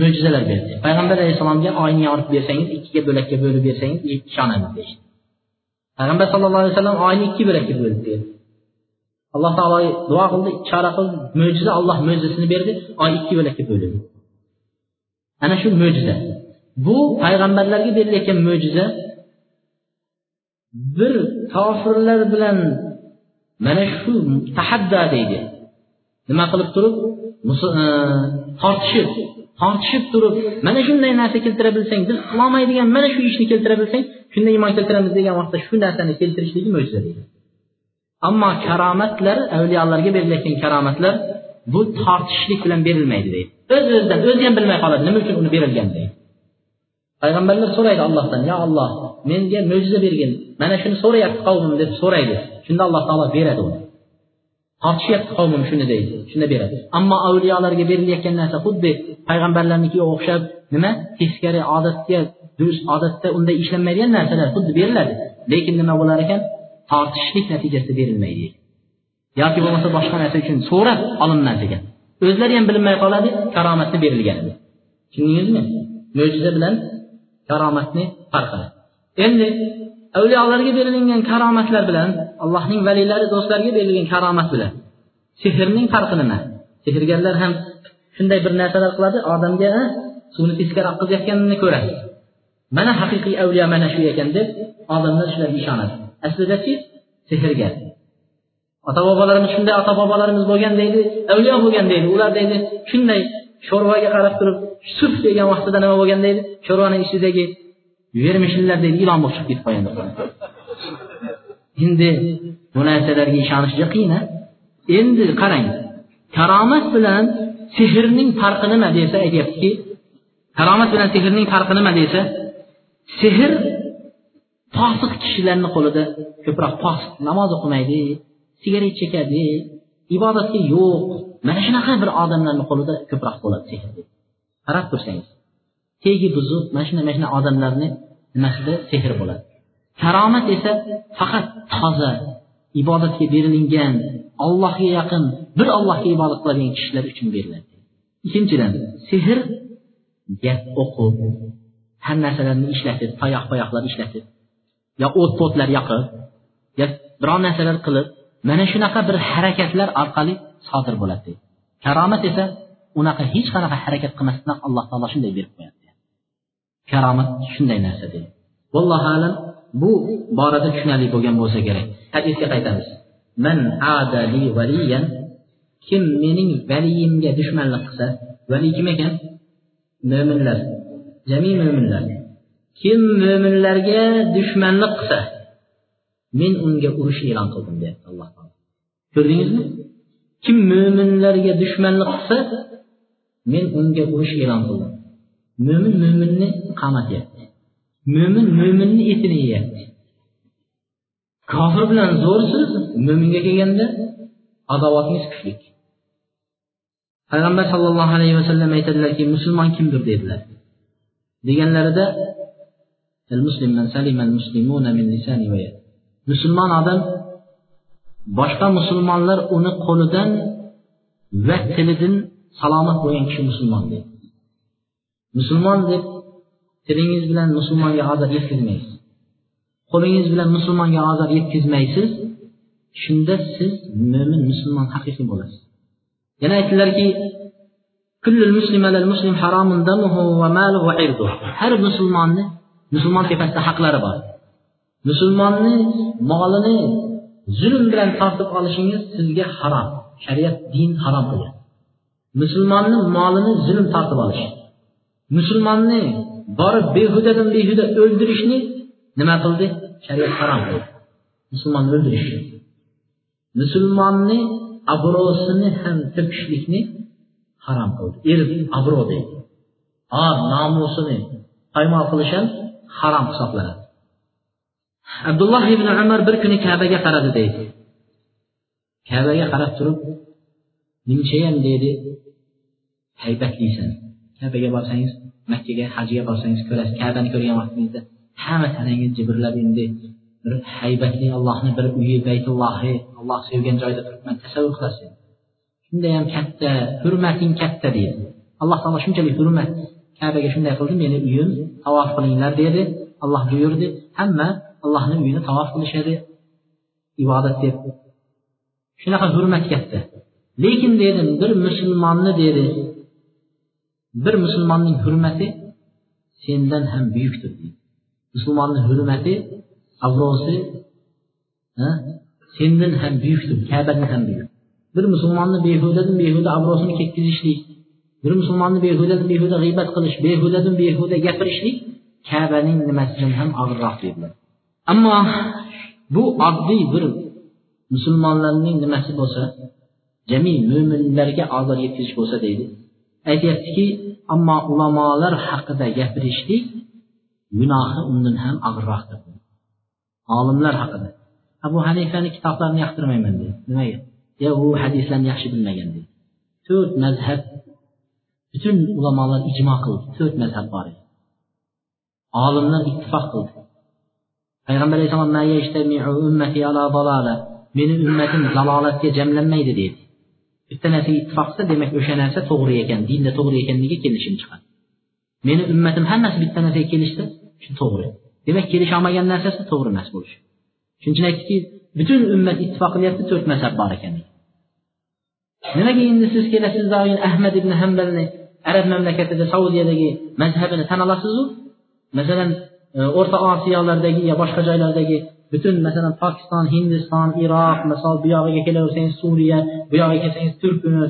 mo'jizalar berdi payg'ambar alayhissalomga oyni yoritib bersangiz ikkiga bo'lakka bo'lib bersangiz ishonamiz deyishdi payg'ambar sallallohu alayhi vasallam oyni ikki bo'lakka bo'lib berdi alloh taolo duo qildi ishora qildi mo'jiza olloh mo'jizasini berdi oy ikki bo'lakka bo'lindi ana shu mo'jiza bu payg'ambarlarga berilayotgan mo'jiza bir kofirlar bilan mana shu tahadda deydi nima qilib turib e, tortishib tortishib turib mana shunday narsa keltira bilsang biz qilolmaydigan mana shu ishni keltira bilsang shunda iymon keltiramiz degan vaqtda shu narsani keltirishligi mo'jiza deydi ammo karomatlar avliyolarga berilayotgan karomatlar bu tortishishlik bilan berilmaydi deydi. O'z o'zidan o'zi ham bilmay qoladi nima uchun uni berilgan deydi payg'ambarlar so'raydi allohdan yo alloh menga mo'jiza bergin mana shuni so'rayapti qavmim deb so'raydi. Shunda alloh taolo beradi uni. Tortishyapti qavmim shuni deydi shunda beradi. Ammo avliyolarga berilayotgan narsa xuddi payg'ambarlarnikiga o'xshab nima? Teskari odatga durust odatda unday ishlanmaydigan narsalar xuddi beriladi. Lekin nima bo'lar ekan? Tortishishlik natijasida berilmaydi. Yoki bo'lmasa boshqa narsa uchun so'rab olinmas ekan. O'zlari ham bilmay qoladi karomatni berilgan tushundingizmi mo'jiza bilan karomatni farqi endi avliyolarga berilingan karomatlar bilan allohning valiylari do'stlariga berilgan karomat bilan. Sehrning farqi nima? Sehrgarlar ham shunday bir narsalar qiladi odamga suvni teskari oqizayotganini ko'radi. Mana haqiqiy avliyo mana shu ekan deb odamlar shularga ishonadi. Aslidachi sehrgar. Ota bobolarimiz shunday ota bobolarimiz bo'lgan deydi avliyo bo'lgan deydi. Ular deydi shunday sho'rvaga qarab turib suf degan vaqtida nima bo'lgan deydi? Sho'rvani ichidagi vermishillar deydi ilon bo'lib chiqib ketib qolgan endi bu narsalarga ishonish juda qiyin endi qarang karomat bilan sehrning farqi nima desa aytyaptiki karomat bilan sehrning farqi nima desa sehr fosiq kishilarni qo'lida ko'proq fosiq namoz o'qimaydi sigaret chekadi ibodatga yo'q. Mana shunaqa bir odamlarni qo'lida ko'proq bo'ladi sehr qarab tursangiz tegi buzuq mana shunday mana shunday odamlarni nimasida sehr bo'ladi. Karomat esa faqat toza ibodatga berilingan allohga yaqin bir allohga ibodat qiladigan kishilar uchun beriladi. Ikkinchidan sehr gap o'qib har narsalarni ishlatib tayoq payoqlar ishlatib yo o't po'tlar yoqib yo biror narsalar qilib mana shunaqa bir harakatlar orqali sodir bo'ladi. Karomat esa unaqa hech qanaqa harakat qilmasdan alloh taolo shunday berib qo'yadi. Karomat shunday narsa dedi. Vallohu alam bu borada tushunarli bo'lgan bo'lsa kerak. Hadisga qaytamiz. Man adali valiyan kim mening valiyimga dushmanlik qilsa vali kim ekan? Mo'minlar jami mo'minlar kim mo'minlarga dushmanlik qilsa men unga urush e'lon qildim deyapti alloh taolo. Ko'rdingizmi? Kim mo'minlarga dushmanlik qilsa men unga urush e'lon qildim. Mo'min mo'minni qamatyapti mo'min mo'minni etini yeyapti. Kofir bilan zo'rsiz mo'minga kelganda adovatingiz kuchli payg'ambar sollallohu alayhi vasallam aytadilarki musulmon kimdir? dedilar. Deganlarida musulmon odam boshqa musulmonlar uni qo'lidan va tilidan salomat bo'lgan kishi musulmon deydi. Musulmon deb tilingiz bilan musulmonga ozor yetkazmaysiz. Qo'lingiz bilan musulmonga ozor yetkazmaysiz. Shunda siz mo'min musulmon haqiqiy bo'lasiz. Yana aytdilarki har musulmonni musulmon tepasida haqlari bor. Musulmonni molini zulm bilan tortib olishingiz sizga harom shariat din harom qilgan musulmonni molini zulm tortib olish. Musulmonni borib behudadan behuda o'ldirishni nima qildi? Shariat harom qildi. Musulmonni o'ldirish. Musulmonni obro'sini ham to'kishlikni harom qildi. Er obro' deydi. Or nomusini poymol qilish ham harom hisoblanadi. Abdulloh ibn umar bir kuni kabaga qaradi deydi. Kabaga qarab turib nimchayam? deydi. Haybatlisan kəbəyə borsanız, Məkkəyə, Hacıya borsanız, görəsiz, Kəbəni görəyən vaxtınızda həmə tənəyin cibrlədi indi. Bir heybətli Allahını bir uyu Beytullahı, Allah sevgən cayda tutmaq təsəvvür qılasın. Şundayam katta, hürmətin katta deyir. Allah Taala şuncalik hürmət Kəbəyə şunday qıldı, məni uyun, tavaf qılınlar dedi. Allah buyurdu, həmmə Allahın uyunu tavaf qılışadı. İbadət deyib. Şunaqa hürmət katta. Lekin dedim, bir müsəlmanlı dedi, bir musulmonning hurmati sendan ham buyukdir musulmonni hurmati obro'si sendan ham buyukdir kabadan ham buyuk. Bir musulmonni behudadan behuda obro'sini ketkazishlik bir musulmonni behudadan behuda g'iybat qilish behudadan behuda gapirishlik kabaning nimasidan ham og'irroq dedilar. Ammo bu oddiy bir musulmonlarning nimasi bo'lsa jami mo'minlarga ozor yetkazish bo'lsa deydi. Aytyaptiki ammo ulamolar haqida gapirishlik gunohi undan ham og'irroqdir olimlar haqida. Abu hanifani kitoblarini yoqtirmayman deydi nimaga yo u hadislarni yaxshi bilmagan deydi to'rt mazhab butun ulamolar ijmo qildi. To'rt mazhab bor olimlar ittifoq qildi. Payg'ambar alayhissalom meni ummatim zalolatga jamlanmaydi deydi bitta narsaga ittifoq qilsa demak o'sha narsa to'g'ri ekan dinda to'g'ri ekanligi kelishim chiqadi meni ummatim hammasi bitta narsaga kelishdi shu to'g'ri demak kelisha olmagan narsasi to'g'ri emas bo'lishi. Shuning uchun aytdiki butun ummat ittifoq qilyapti to'rt mazhab bor ekan. Nimaga endi siz kelasiz doim ahmad ibn hambalni arab mamlakatida saudiyadagi mazhabini tan olasizu? Masalan e, o'rta osiyolardagi yo boshqa joylardagi butun masalan pokiston hindiston iroq misol bu yog'iga kelaversangiz suriya bu yog'iga kelsangiz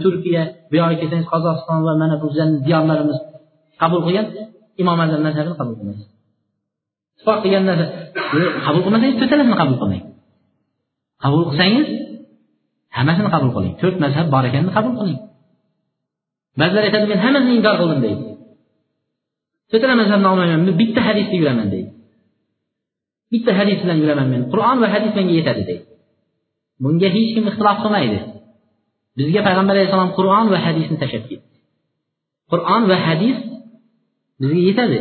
turkiya bu yog'iga kelsangiz qozog'iston va mana bu diyorlarimiz qabul qilgan imom azam mazhabini qabul qilmaysiz ittifoq qilgan narsa qabul qilmasangiz to'rtalasini qabul qilmang. Qabul qilsangiz hammasini qabul qiling. To'rt mazhab bor ekanini qabul qiling. Ba'zilar aytadi men hammasini inkor qildim deydi. To'rtala mazhabni olmayman bitta hadisda yuraman deydi. Bitta hadis bilan yuraman men. Qur'on va hadis menga yetadi deydi. Bunga hech kim ixtilof qilmaydi. Bizga payg'ambar alayhissalom qur'on va hadisni tashlab ketdi. Qur'on va hadis bizga yetadi.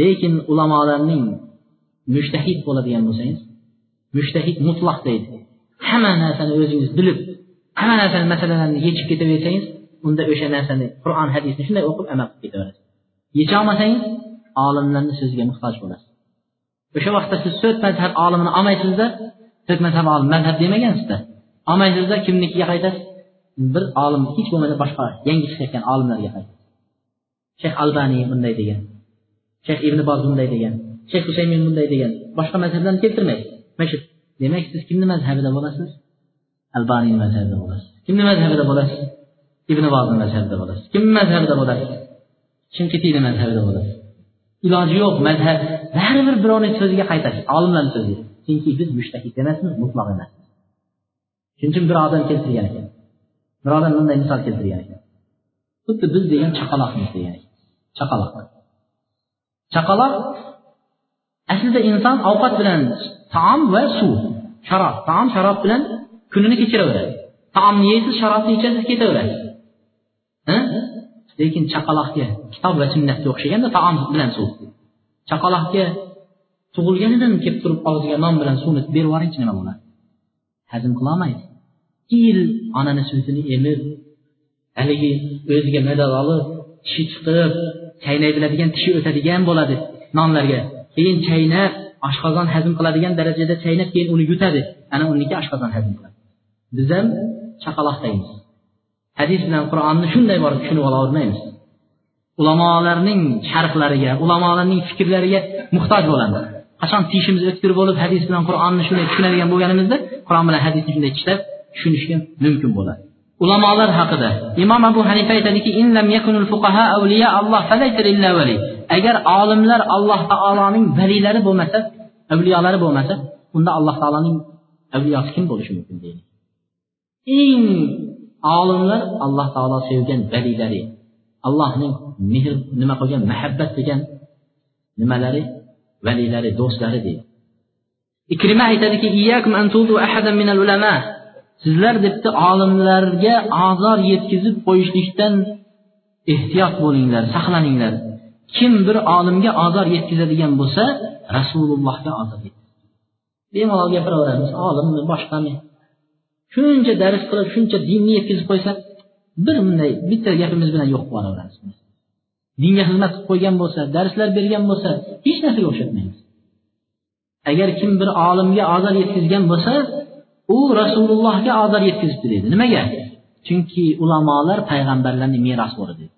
Lekin ulamolarning mushtahid bo'ladigan bo'lsangiz mushtahid mutloq deydi. Hamma narsani o'zingiz bilib hamma narsani masalalarni yechib ketaversangiz unda o'sha narsani qur'on hadisni shunday o'qib amal qilib ketaverasiz. Yecholmasangiz olimlarni so'ziga muhtoj bo'lasiz. O'sha vaqtda siz to'rt mazhab olimini olmaysizda to'rt mazhab olim mazhab demagansizda olmaysizda kimnikiga qaytasiz bir olim hech bo'lmasa boshqa yangi chiqayotgan olimlarga qaytasiz shayx albaniy bunday degan shayx ibn boz bunday degan shayx husaymin bunday degan boshqa mazhablarni keltirmaysiz. Mana shu demak siz kimni mazhabida bo'lasiz? Albaniy mazhabida bo'lasiz. Kimni mazhabida bo'lasiz? Ibn bozni mazhabida bo'lasiz. Kimni mazhabida bo'lasiz? Shinqitiyni mazhabida bo'lasiz. Iloji yo'q mazhab baribir birovni so'ziga qaytasiz olimlarni so'ziga chunki biz mushtahid emasmiz mutloq emas. Shuning uchun bir odam keltirgan ekan. Bir odam bunday misol keltirgan ekan. Xuddi biz degan chaqaloqmiz degan ekan. Chaqaloq. Chaqaloq aslida inson ovqat bilan taom va suv sharob. Taom sharob bilan kunini kechiraveradi. Taomni yeysiz sharobni ichasiz ketaverasiz lekin chaqaloqga kitob va sunnatga o'xshaganda taom bilan suv. Chaqaloqga tug'ilganidan kelib turib og'ziga non bilan suvni berib yuboringchi nima bo'ladi? Hazm qilolmaydi. Yil onani sutini emib haligi o'ziga madad olib tishi chiqib chaynay biladigan tishi o'tadigan bo'ladi. Nonlarga keyin chaynab oshqozon hazm qiladigan darajada chaynab keyin uni yutadi. Ana uniki oshqozon hazm qiladi. Biz ham chaqaloqdaymiz. Hadis bilan qur'onni shunday borib tushunib olavermaymiz ulamolarning sharhlariga ulamolarning fikrlariga muhtoj bo'lamiz. Qachon tishimiz o'tkir bo'lib hadis bilan qur'onni shunday tushunadigan bo'lganimizda qur'on bilan hadisni shunday tishlab tushunishga mumkin bo'ladi. Ulamolar haqida imom abu hanifa aytadiki agar olimlar alloh taoloning valiylari bo'lmasa avliyolari bo'lmasa unda alloh taoloning avliyosi kim bo'lishi mumkin deydi. Eng olimlar alloh taolo sevgan valiylari allohning mehr nima qilgan muhabbat degan nimalari valiylari do'stlari deydi. Ikrima aytadiki sizlar debdi olimlarga ozor yetkazib qo'yishlikdan ehtiyot bo'linglar saqlaninglar. Kim bir olimga ozor yetkazadigan bo'lsa rasulullohga ozor bemalol gapiraveramiz olimmi boshqami? Shuncha dars qilib shuncha dinni yetkazib qo'ysa bir bunday bitta gapimiz bilan yo'q qilib yuboraveramiz dinga xizmat qilib qo'ygan bo'lsa darslar bergan bo'lsa hech narsaga o'xshatmaymiz. Agar kim bir olimga ozor yetkazgan bo'lsa u rasulullohga ozor yetkazibdi deydi nimaga? Chunki ulamolar payg'ambarlarni merosxo'ri dedi.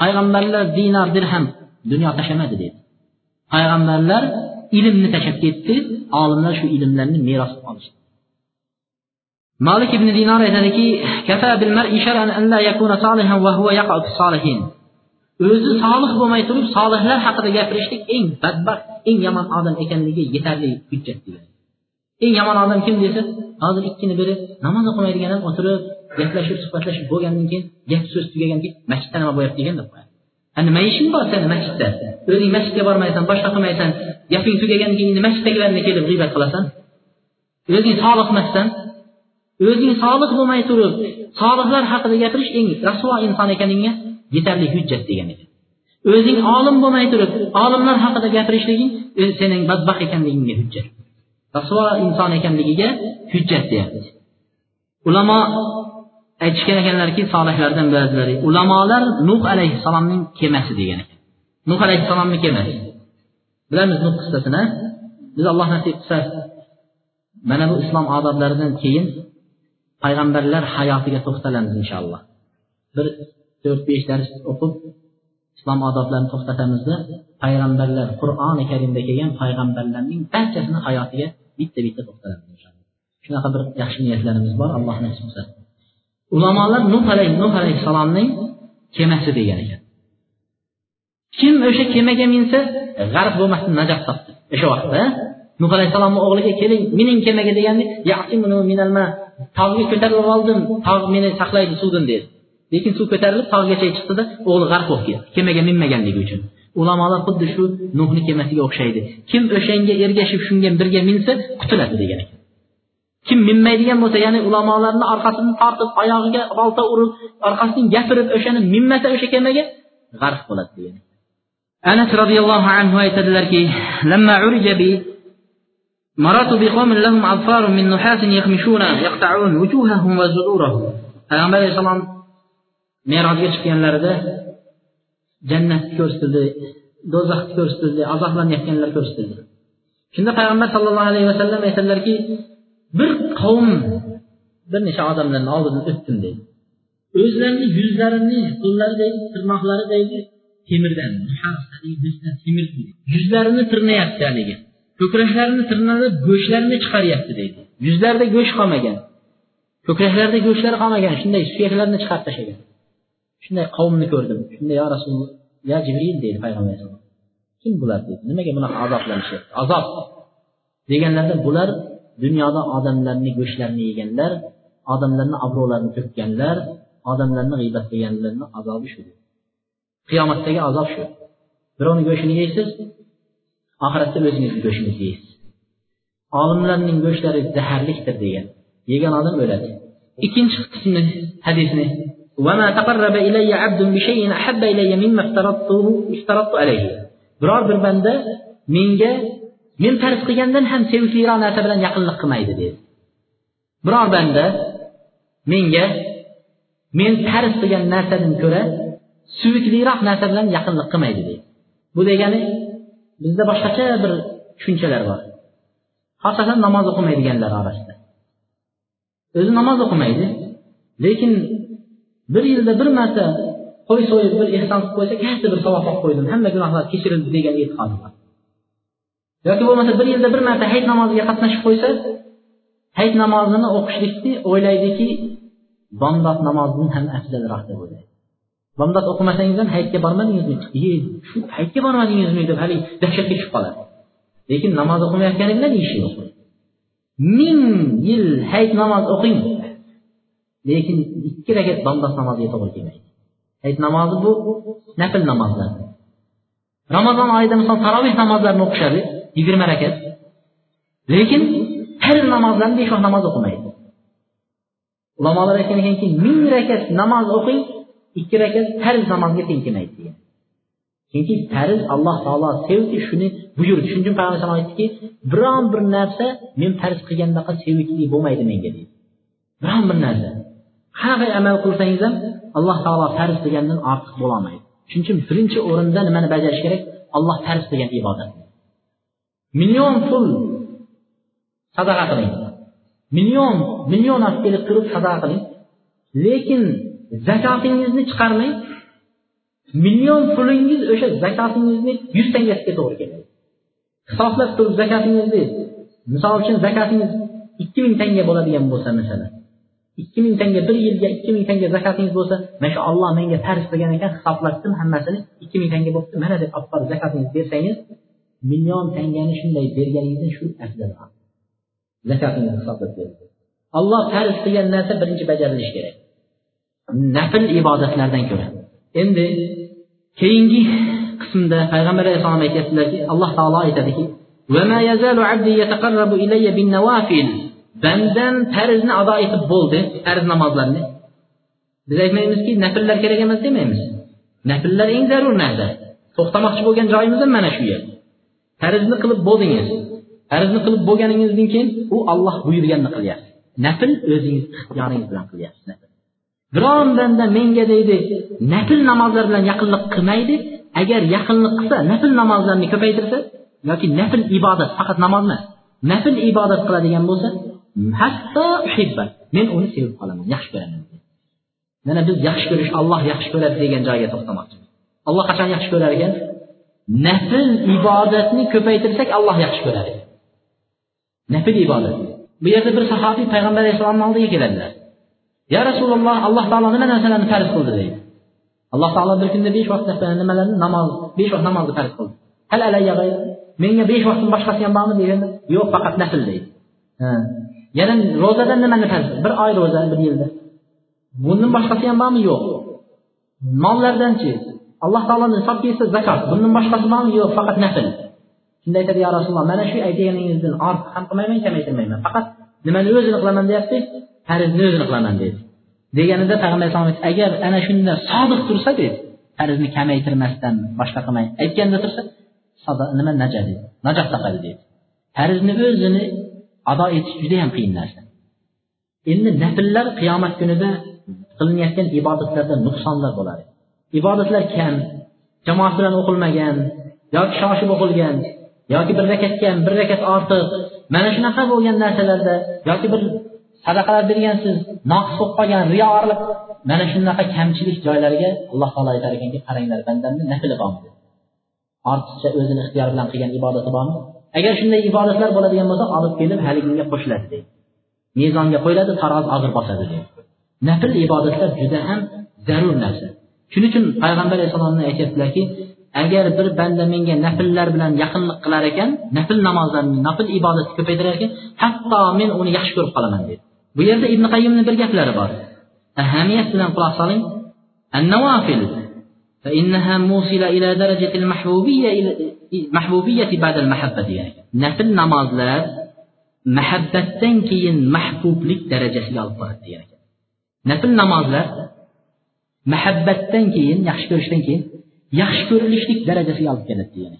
Payg'ambarlar dinor dirham dunyo tashlamadi dedi. Payg'ambarlar ilmni tashlab ketdi olimlar shu ilmlarni meros qilib olishdi. Malik ibn dinor aytadiki o'zi solih bo'lmay turib solihlar haqida gapirishlik eng badbaxt eng yomon odam ekanligi yetarli hujjat degan eng yomon odam kim desa hozir ikkini biri namoz o'qimaydigan ham o'tirib gaplashib suhbatlashib bo'lgandan keyin gap so'z tugagandan keyin masjidda nima bo'lyapti degan deb qo'yadi nima ishing bor seni masjidda. O'zing masjidga bormaysan boshqa qilmaysan gaping tugagandan keyin endi masjiddagilarni kelib g'iybat qilasan. O'zing solih emassan o'zing solih bo'lmay turib solihlar haqida gapirish eng rasvo inson ekanligingga yetarli hujjat degan ekan o'zing olim bo'lmay turib olimlar haqida gapirishliging sening badbaxt ekanligingga hujjat. Rasvo inson ekanligiga hujjat deyapti. Ulamo aytishgan ekanlarki solihlardan ba'zilari ulamolar nuh alayhissalomning kemasi degan ekan. Nuh alayhissalomni kemasi. Bilamiz nuh qissasini. Biz alloh nasib qilsa mana bu islom odoblaridan keyin payg'ambarlar hayotiga to'xtalamiz inshaalloh. Bir to'rt besh dars o'qib islom odoblarini to'xtatamizda payg'ambarlar qur'oni karimda kelgan payg'ambarlarning barchasini hayotiga bitta bitta to'xtalamiz inshaalloh. Shunaqa bir yaxshi niyatlarimiz bor alloh nasib qilsa ulamolar nuh alayhi nuh alayhissalomning kemasi degan ekan. Kim o'sha kemaga minsa g'arq bo'lmasdan najot topdi. O'sha vaqtda nuh alayhissalomni o'g'liga keling mining kemaga deganda tog'ga ko'tarilib oldim tog' meni saqlaydi suvdan dedi. Lekin suv ko'tarilib tog'gacha chiqdida o'g'li g'arq bo'lib ketdi kemaga minmaganligi uchun. Ulamolar xuddi shu nuhni kemasiga o'xshaydi. Kim o'shanga ergashib shunga birga minsa qutuladi degan ekan. Kim minmaydigan bo'lsa ya'ni ulamolarni orqasidan tortib oyog'iga bolta urib orqasidan gapirib o'shani minmasa o'sha kemaga g'arq bo'ladi degan anas roziyallohu anhu aytadilarki Maratu lahum azfarun min nuhasin yakhmishuna yaqta'un wujuhahum wa zudurahum. Payg'ambar alayhisalom Merojga chiqqanlarida jannat ko'rsatildi, do'zax ko'rsatildi, azoblanayotganlar ko'rsatildi. Shunda payg'ambar sallallohu alayhi vasallam aytadilarki, bir qavm bir necha odamlarni oldidan o'tdim dedi. O'zlarini yuzlarini qo'llaridagi tirnoqlaridagi temirdan, temir yuzlarini tirnayapti haligi. Ko'kraklarini tirnalab go'shtlarini chiqaryapti deydi. Yuzlarida go'sht qolmagan. Ko'kraklarida go'shtlar qolmagan. Shunday suyaklarni chiqarib tashlagan. Shunday qavmni ko'rdim. Shunda yo rasululloh ya jibril deydi payg'ambar kim bular? deydi. Nimaga bunaqa azoblanishyapti azob! deganlarda bular dunyoda odamlarni go'shtlarini yeganlar odamlarni obro'larini to'kkanlar odamlarni g'iybat qilganlarni azobi shu. Qiyomatdagi azob shu. Birovni go'shtini yeysiz oxiratda o'zingizni go'shtingizni yeysiz olimlarning go'shtlari zaharlikdir degan. Yegan odam o'ladi. Ikkinchi qismi hadisni. Biror bir banda menga men farz qilgandan ham sevikliroq narsa bilan yaqinlik qilmaydi dedi. Biror banda menga men farz qilgan narsadan ko'ra suvikliroq narsa bilan yaqinlik qilmaydi dedi. Bu degani bizda boshqacha bir tushunchalar bor. Xosatan namoz o'qimaydiganlar orasida. O'zi namoz o'qimaydi lekin bir yilda bir marta qo'y so'yib bir ehson qilib qo'ysa katta bir savob olib qo'ydim hamma gunohlar kechirildi degan e'tiqodi bor. Yoki bo'lmasa bir yilda bir marta hayit namoziga qatnashib qo'ysa hayit namozini o'qishlikni o'ylaydiki bomdod namozidan ham afzalroq deb o'ylaydi. Bomdod o'qimasangiz ham hayitga bormadingizmi shu hayitga bormadingizmi deb haligi dahshatga tushib qoladi. Lekin namoz o'qimayotgani bilan ishi yo'q ming yil hayit namoz o'qing. Lekin ikki rakat bomdod namoziga to'g'ri kelmaydi. Hayit namozi bu nafl namozlar. Ramazon oyida misol taroveh namozlarini o'qishadi yigirma rakat. Lekin har namozlarni besh vaqt namoz o'qimaydi. Ulamolar aytgan ekanki ming rakat namoz o'qing ikki rakat farz namozga teng kelmaydi degan. Chunki farz alloh taolo sevdi shuni buyurdi shuning uchun payg'ambar alayhisalom aytdiki biron bir narsa men farz qilgandaqa sevikli bo'lmaydi menga deydi biron bir narsa. Qanaqa amal qilsangiz ham alloh taolo farz qilgandan ortiq bo'lolmaydi shuning uchun birinchi o'rinda nimani bajarish kerak? Alloh farz qilgan ibodat. Million pul sadaqa qiling. Million million olib kelib turib sadaqa qiling. Lekin zakotingizni chiqarmay million pulingiz o'sha zakatingizni yuz tangasiga to'g'ri keladi. Hisoblab turib zakatingizni misol uchun zakatingiz ikki ming tanga bo'ladigan bo'lsa masalan ikki ming tanga bir yilga ikki ming tanga zakatingiz bo'lsa mana shu olloh menga farz qilgan ekan hisoblabdim hammasini ikki ming tanga bo'libdi mana deb olib borib zakatingizni bersangiz million tangani shunday berganingizda shu afzal zakatingizni hisoblab berdi olloh farz qilgan narsa birinchi bajarilishi kerak. Nafl ibodatlardan ko'ra. Endi keyingi qismda payg'ambar alayhissalom aytyaptilarki alloh taolo aytadiki bandam farzni ado etib bo'ldi farz namozlarni. Biz aytmaymizki nafllar kerak emas demaymiz. Nafllar eng zarur narsa. To'xtamoqchi bo'lgan joyimiz ham mana shu yer. Farzni qilib bo'ldingiz. Farzni qilib bo'lganingizdan keyin u olloh buyurganini qilyapsiz nafl o'zingiz ixtiyoringiz bilan qilyapsiz biron banda menga deydi nafl namozlar bilan yaqinlik qilmaydi. Agar yaqinlik qilsa nafl namozlarni ko'paytirsa yoki nafl ibodat faqat namoz emas nafl ibodat qiladigan bo'lsa hatto men uni sevib qolaman yaxshi ko'raman. Mana biz yaxshi ko'rish olloh yaxshi ko'radi degan joyga to'xtamoqchimiz. Alloh qachon yaxshi ko'rar ekan? Nafl ibodatni ko'paytirsak alloh yaxshi ko'radi. Nafl ibodat. Bu yerda bir sahobiy payg'ambar alayhissalomni oldiga keladilar. Ya rasululloh alloh taolo nima narsalarni farz qildi deydi. Alloh taolo bir kunda besh vaqt nimalarni? Namoz. Besh vaqt namozni farz qildi. Hal alayya menga besh vaqtdan boshqasi ham bormi deganda yo'q faqat nafl deydi. Yana ro'zadan nimani farz bir oy ro'za bir yilda. Bundan boshqasi ham bormi? Yo'q. Mollardanchi alloh taoloni hisob kelsa zakot. Bundan boshqasi bormi? Yo'q faqat nafl. Shunda aytadi yo rasululloh mana shu aytganingizdan ortiq ham qilmayman kamaytirmayman. Faqat nimani o'zini qilaman? deyapti farzni o'zini qilaman dedi. Deganida payg'ambar alayhisalom agar ana shunda sodiq tursa dedi. Farzni kamaytirmasdan boshqa qilmay aytganda tursa nima naja dedi. Najot topadi dedi. Farzni o'zini ado etish juda yam qiyin narsa. Endi nafllar qiyomat kunida qilinayotgan ibodatlarda nuqsonlar bo'ladi. Ibodatlar kam jamoat bilan o'qilmagan yoki shoshib o'qilgan yoki bir rakat kam bir rakat ortiq mana shunaqa bo'lgan narsalarda yoki bir sadaqalar bergansiz noqis bo'lib qolgan riyorlik mana shunaqa kamchilik joylariga alloh taolo aytar ekanki qaranglar bandamni nafli bormi? Ortiqcha o'zini ixtiyori bilan qilgan ibodati bormi? Agar shunday ibodatlar bo'ladigan bo'lsa olib kelib haligiga qo'shiladi deydi. Mezonga qo'yiladi taroz og'ir bosadi deydi. Nafl ibodatlar juda ham zarur narsa. Shuning uchun payg'ambar alayhissalomni aytyaptilarki agar bir banda menga nafllar bilan yaqinlik qilar ekan nafl namozlarni nafl ibodatni ko'paytirar ekan hatto men uni yaxshi ko'rib qolaman deydi. Bu yerda ibn qayimni bir gaplari bor ahamiyat bilan quloq soling النوافل فإنها موصلة إلى درجة المحبوبية محبوبية بعد المحبة يعني نفل namozlar muhabbatdan keyin mahbublik darajasiga olib boradi degan ekan nafl namozlar muhabbatdan keyin yaxshi ko'rishdan keyin yaxshi ko'rilishlik darajasiga olib keladi degan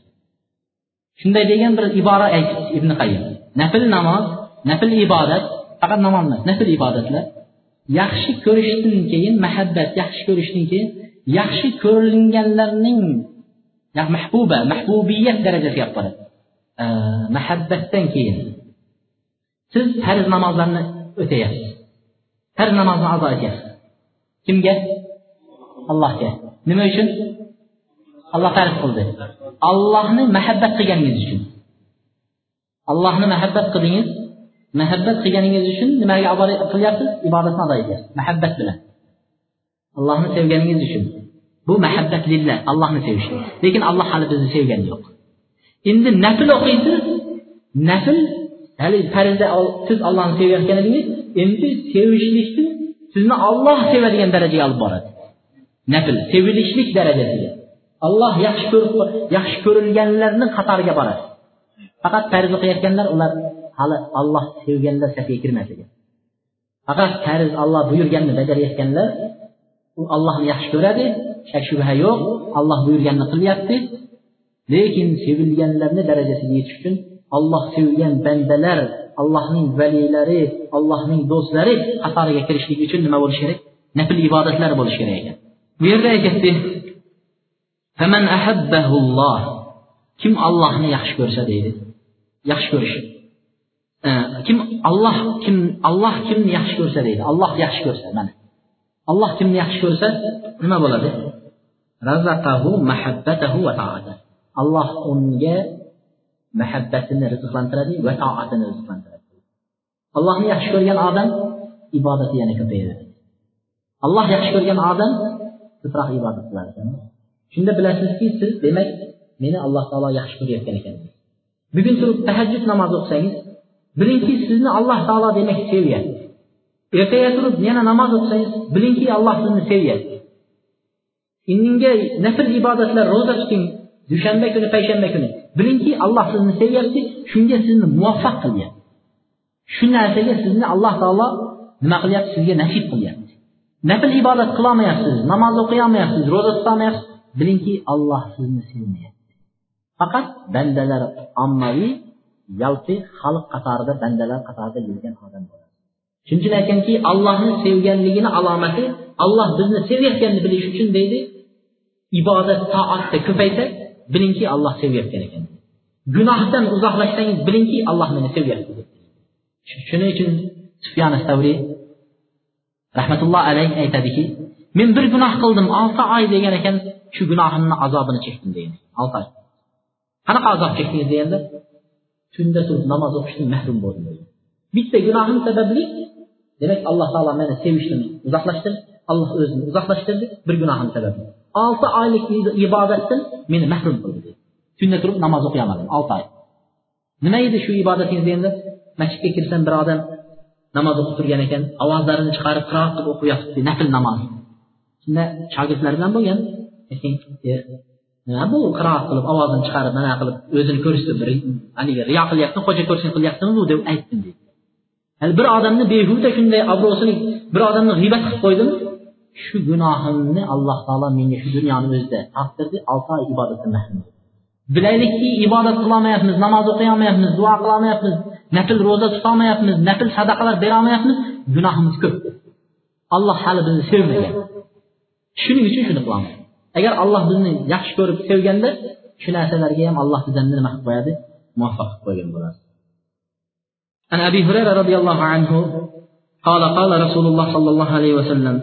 shunday degan bir ibora aytdi ibn qayim nafl namoz nafl ibodat faqat namoz emas nafl ibodatlar. Yaxshi ko'rishdan keyin muhabbat yaxshi ko'rishdan keyin yaxshi ko'rilganlarning mahbuba mahbubiyat darajasiga olib boradi. Muhabbatdan keyin. Siz farz namozlarni o'tayapsiz. Farz namozni ado etyapsiz. Kimga? Allohga. Nima uchun? Alloh farz qildi. Allohni muhabbat qilganingiz uchun. Allohni muhabbat qildingiz muhabbat qilganingiz uchun nimaga qilyapsiz ibodatni ado etyapsiz muhabbat bilan allohni sevganingiz uchun bu muhabbat lillah allohni sevish lekin alloh hali bizni sevgani yo'q endi nafl o'qiysiz nafl hali farzda siz ollohni sevayotgan edingiz endi sevishlikni sizni olloh sevadigan darajaga olib boradi nafl sevilishlik darajasiga alloh yaxshi ko'rib yaxshi ko'rilganlarni qatoriga boradi faqat farz o'qiyotganlar ular hali olloh sevganlar safiga kirmas ekan faqat farz olloh buyurganini bajarayotganlar u allohni yaxshi ko'radi shak shubha yo'q olloh buyurganini qilyapti. Lekin sevilganlarni darajasiga yetish uchun olloh sevgan bandalar allohning valilari allohning do'stlari qatoriga kirishlik uchun nima bo'lishi kerak? Nafl ibodatlar bo'lishi kerak ekan. Bu yerda aytyapti kim ollohni yaxshi ko'rsa deydi yaxshi ko'rish kim olloh kim olloh kimni yaxshi ko'rsa deydi olloh yaxshi ko'rsa mana olloh kimni yaxshi ko'rsa nima bo'ladi razaqahu mahabbatahu va ta'ata. Alloh unga muhabbatini rizqlantiradi va toatini rizqlantiradi allohni yaxshi ko'rgan odam ibodati yana ko'payadi alloh yaxshi ko'rgan odam ko'proq ibodat ekan shunda bilasizki siz demak meni alloh taolo yaxshi ko'rayotgan ekan bugun turib tahajjud namozi o'qisangiz bilingki sizni alloh taolo demak sevyapti. Ertaga turib yana namoz o'qisangiz bilingki alloh sizni sevyapti. Indinga nafl ibodatlar ro'za tuting dushanba kuni payshanba kuni. Bilingki alloh sizni sevyapti shunga sizni muvaffaq qilyapti. Shu narsaga sizni alloh taolo nima qilyapti? Sizga nasib qilyapti. Nafl ibodat qilolmayapsiz namoz o'qiy olmayapsiz ro'za tutolmayapsiz bilingki alloh sizni sevmayapti. Faqat bandalar ommaviy yoki xalq qatorida bandalar qatorida yurgan odam bo'ladi. Shuning uchun aytganki allohni sevganligini alomati alloh bizni sevayotganini bilish uchun deydi ibodat toatda ko'paysa bilingki alloh sevayotgan ekan. Gunohdan uzoqlashsangiz bilingki alloh meni sevyapti shuning uchun sufyan stavriy rahmatulloh alayhi aytadiki men bir gunoh qildim olti oy degan ekan shu gunohimni azobini chekdim deydi. Olti oy. Qanaqa azob chekdingiz deganda Gündə tut namaz oxuşdan məhrum olmayın. Bitsə günahın səbəbini demək Allah Taala məni sevişdən uzaqlaşdırdı. Allah özünü uzaqlaşdırdı bir günahın səbəbini. 6 aylık ibadətdən məni məhrum qıldı. Gündə durub namaz oxuyamadım 6 ay. Nima edi shu ibodatingiz endi? Masjidga kirsam bir odam namoz o'qib turgan ekan, ovozlarini chiqarib qiroat qilib o'qiyapti, nafl namoz. Shunda shogirdlar bilan bo'lgan, lekin e, nima bu qiroat qilib ovozini chiqarib mana qilib o'zini ko'rsatib haligi riyo qilyapti xo'ja ko'rsin qilyaptimi bu deb aytdim deydi bir odamni behuda shunday obro'sini bir odamni g'iybat qilib qo'ydim shu gunohimni alloh taolo menga shu dunyoni o'zida taqdirdi olti oy ibodatdan mahrum bilaylikki ibodat qilolmayapmiz namoz o'qiyolmayapmiz duo qilolmayapmiz nafl ro'za tutolmayapmiz nafl sadaqalar berolmayapmiz gunohimiz ko'p alloh hali bizni sevmagan. Shuning uchun shuni qilamiz agar alloh bizni yaxshi ko'rib sevganda shu narsalarga ham alloh bizdan nima qilib qo'yadi muvaffaq qilib qo'ygan bo'ladi عن أبي هريرة رضي الله عنه قال قال رسول الله صلى الله عليه وسلم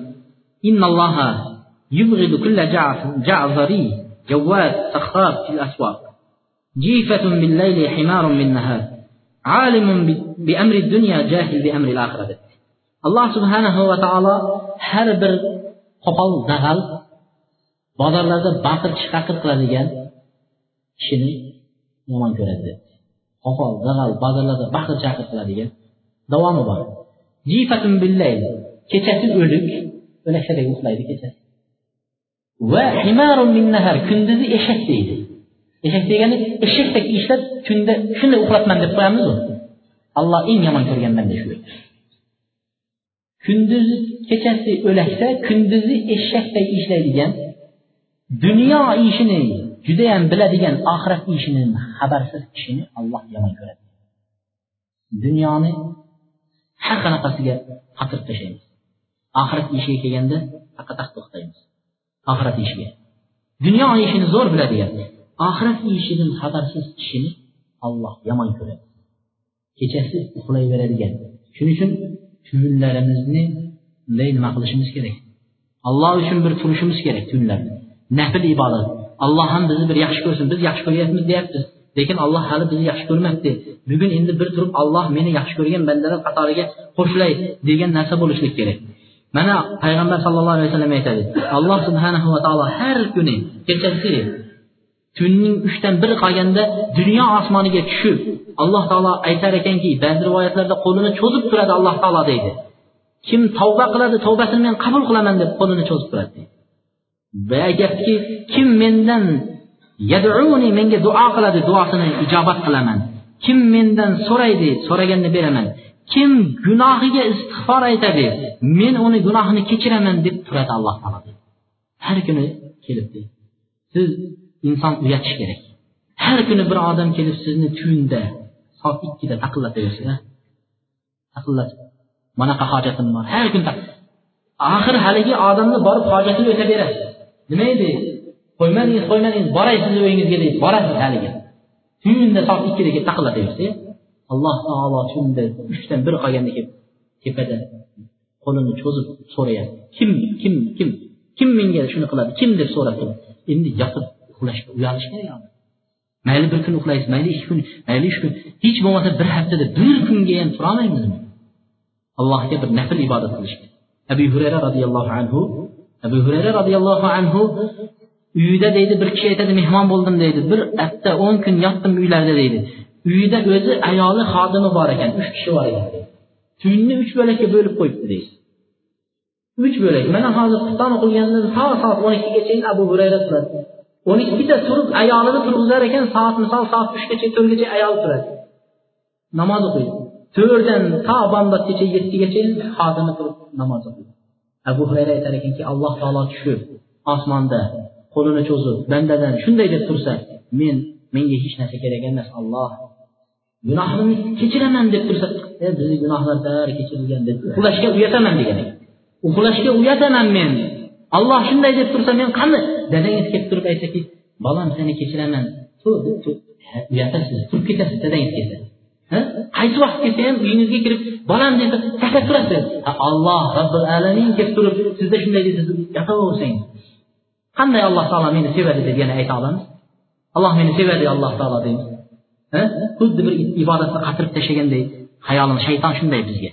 إن الله يبغض كل جعفري جواد سخاب في الأسواق جيفة بالليل حمار بالنهار عالم بأمر الدنيا جاهل بأمر الآخرة alloh subhanahu va taolo har bir qo'pol dag'al bozorlarda baqir chaqir qiladigan kishini yomon ko'radi qo'pol dag'al bozorlarda baqir chaqir qiladigan davomi bor. Jifatun billayl kechasi o'lik o'laksadek uxlaydi kechasi. Va himarun min nahar kunduzi eshak deydi. Eshak degani eshakdek ishlab tunda shunday uxlatman deb qo'yamiz alloh eng yomon ko'rgan banda shu. Kunduzi kechasi o'laksa kunduzi eshakdek ishlaydigan dunyo ishini judayam biladigan oxirat ishini xabarsiz kishini alloh yomon ko'radi. Dunyoni har qanaqasiga qatirib tashlaymiz oxirat ishiga kelganda taqataq to'xtaymiz. Oxirat ishiga. Dunyo ishini zo'r biladigan oxirat ishidan xabarsiz kishini alloh yomon ko'radi. Kechasi uxlayveradigan. Shuning uchun tunlarimizni bunday nima qilishimiz kerak? Alloh uchun bir turishimiz kerak tunlarda nafl ibodat alloh ham bizni bir yaxshi ko'rsin biz yaxshi ko'ryapmiz deyapmiz lekin alloh hali bizni yaxshi ko'rmabdi bugun endi bir turib alloh meni yaxshi ko'rgan bandalar qatoriga qo'shilay degan narsa bo'lishlik kerak. Mana payg'ambar sallallohu alayhi vasallam aytadi alloh subhanahu va taolo har kuni kechasi tunning uchdan biri qolganda dunyo osmoniga tushib alloh taolo aytar ekanki ba'zi rivoyatlarda qo'lini cho'zib turadi alloh taolo deydi. Kim tavba qiladi tavbasini men qabul qilaman deb qo'lini cho'zib turadi. Va kim mendan yaduni menga duo qiladi duosini ijobat qilaman. Kim mendan so'raydi so'raganini beraman. Kim gunohiga istig'for aytadi men uni gunohini kechiraman deb turadi alloh taolo har kuni kelib siz inson uyatish kerak. Har kuni bir odam kelib sizni tunda soat ikkida taqillataversa taqillatib manaqa hojatim bor. Har kun axir haligi odamni borib hojatini o'taverasiz nima edi qo'ymadingiz qo'ymadingiz boray sizni uyingizga deb borasiz haligi. Tunda soat ikkida kelib taqillataversa alloh taolo shunda uchdan bir qolganda kelib tepada qo'lini cho'zib so'rayapti. Kim kim kim? Kim menga shuni qiladi? Kim deb so'rab endi yotib uxlashga uyalish kerak mayli bir kun uxlaysiz mayli ikki kun mayli uch kun. Hech bo'lmasa bir haftada bir kunga ham turolmaymizmi? Allohga bir nafl ibodat qilish abu hurayra roziyallohu anhu abu hurayra roziyallohu anhu uyida deydi bir kishi aytadi mehmon bo'ldim deydi. Bir hafta o'n kun yotdim uylarida deydi. Uyida o'zi ayoli xodimi bor ekan uch kishi bor ekan tunni uch bo'lakka bo'lib qo'yibdi deydi. Uch bo'lak. Mana hozir xufton o'qilganda to soat o'n ikkigacha abu hurayra turadi. o'n ikkida turib ayolini turg'izar ekan soat misol soat uchgacha to'rtgacha ayol turadi. Namoz o'qiydi. To'rtdan to bomdodgacha yettigacha xodimi turib namoz o'qiydi. Abu hurayra aytar ekanki alloh taolo tushib osmonda qo'lini cho'zib bandadan shunday deb tursa men menga hech narsa kerak emas olloh gunohimni kechiraman deb tursa e bizni gunohlar bari kechirilgan deb uxlashga uyataman degan ekan. Uxlashga uyataman men olloh shunday deb tursa men qanday? Dadangiz kelib turib aytsaki bolam seni kechiraman. Uyatasiz turib ketasiz dadangiz kelsa. Qaysi vaqt kelsa ham uyingizga kirib bolam desa sakrab turasiz. Alloh robbil alamin kelib turib sizda shunday desa siz yotaversangiz qanday alloh taolo meni sevadi deb yana ayta olamiz? Alloh meni sevadi alloh taolo deymiz. Xuddi bir ibodatni qatirib tashlaganday xayolini shayton shunday bizga.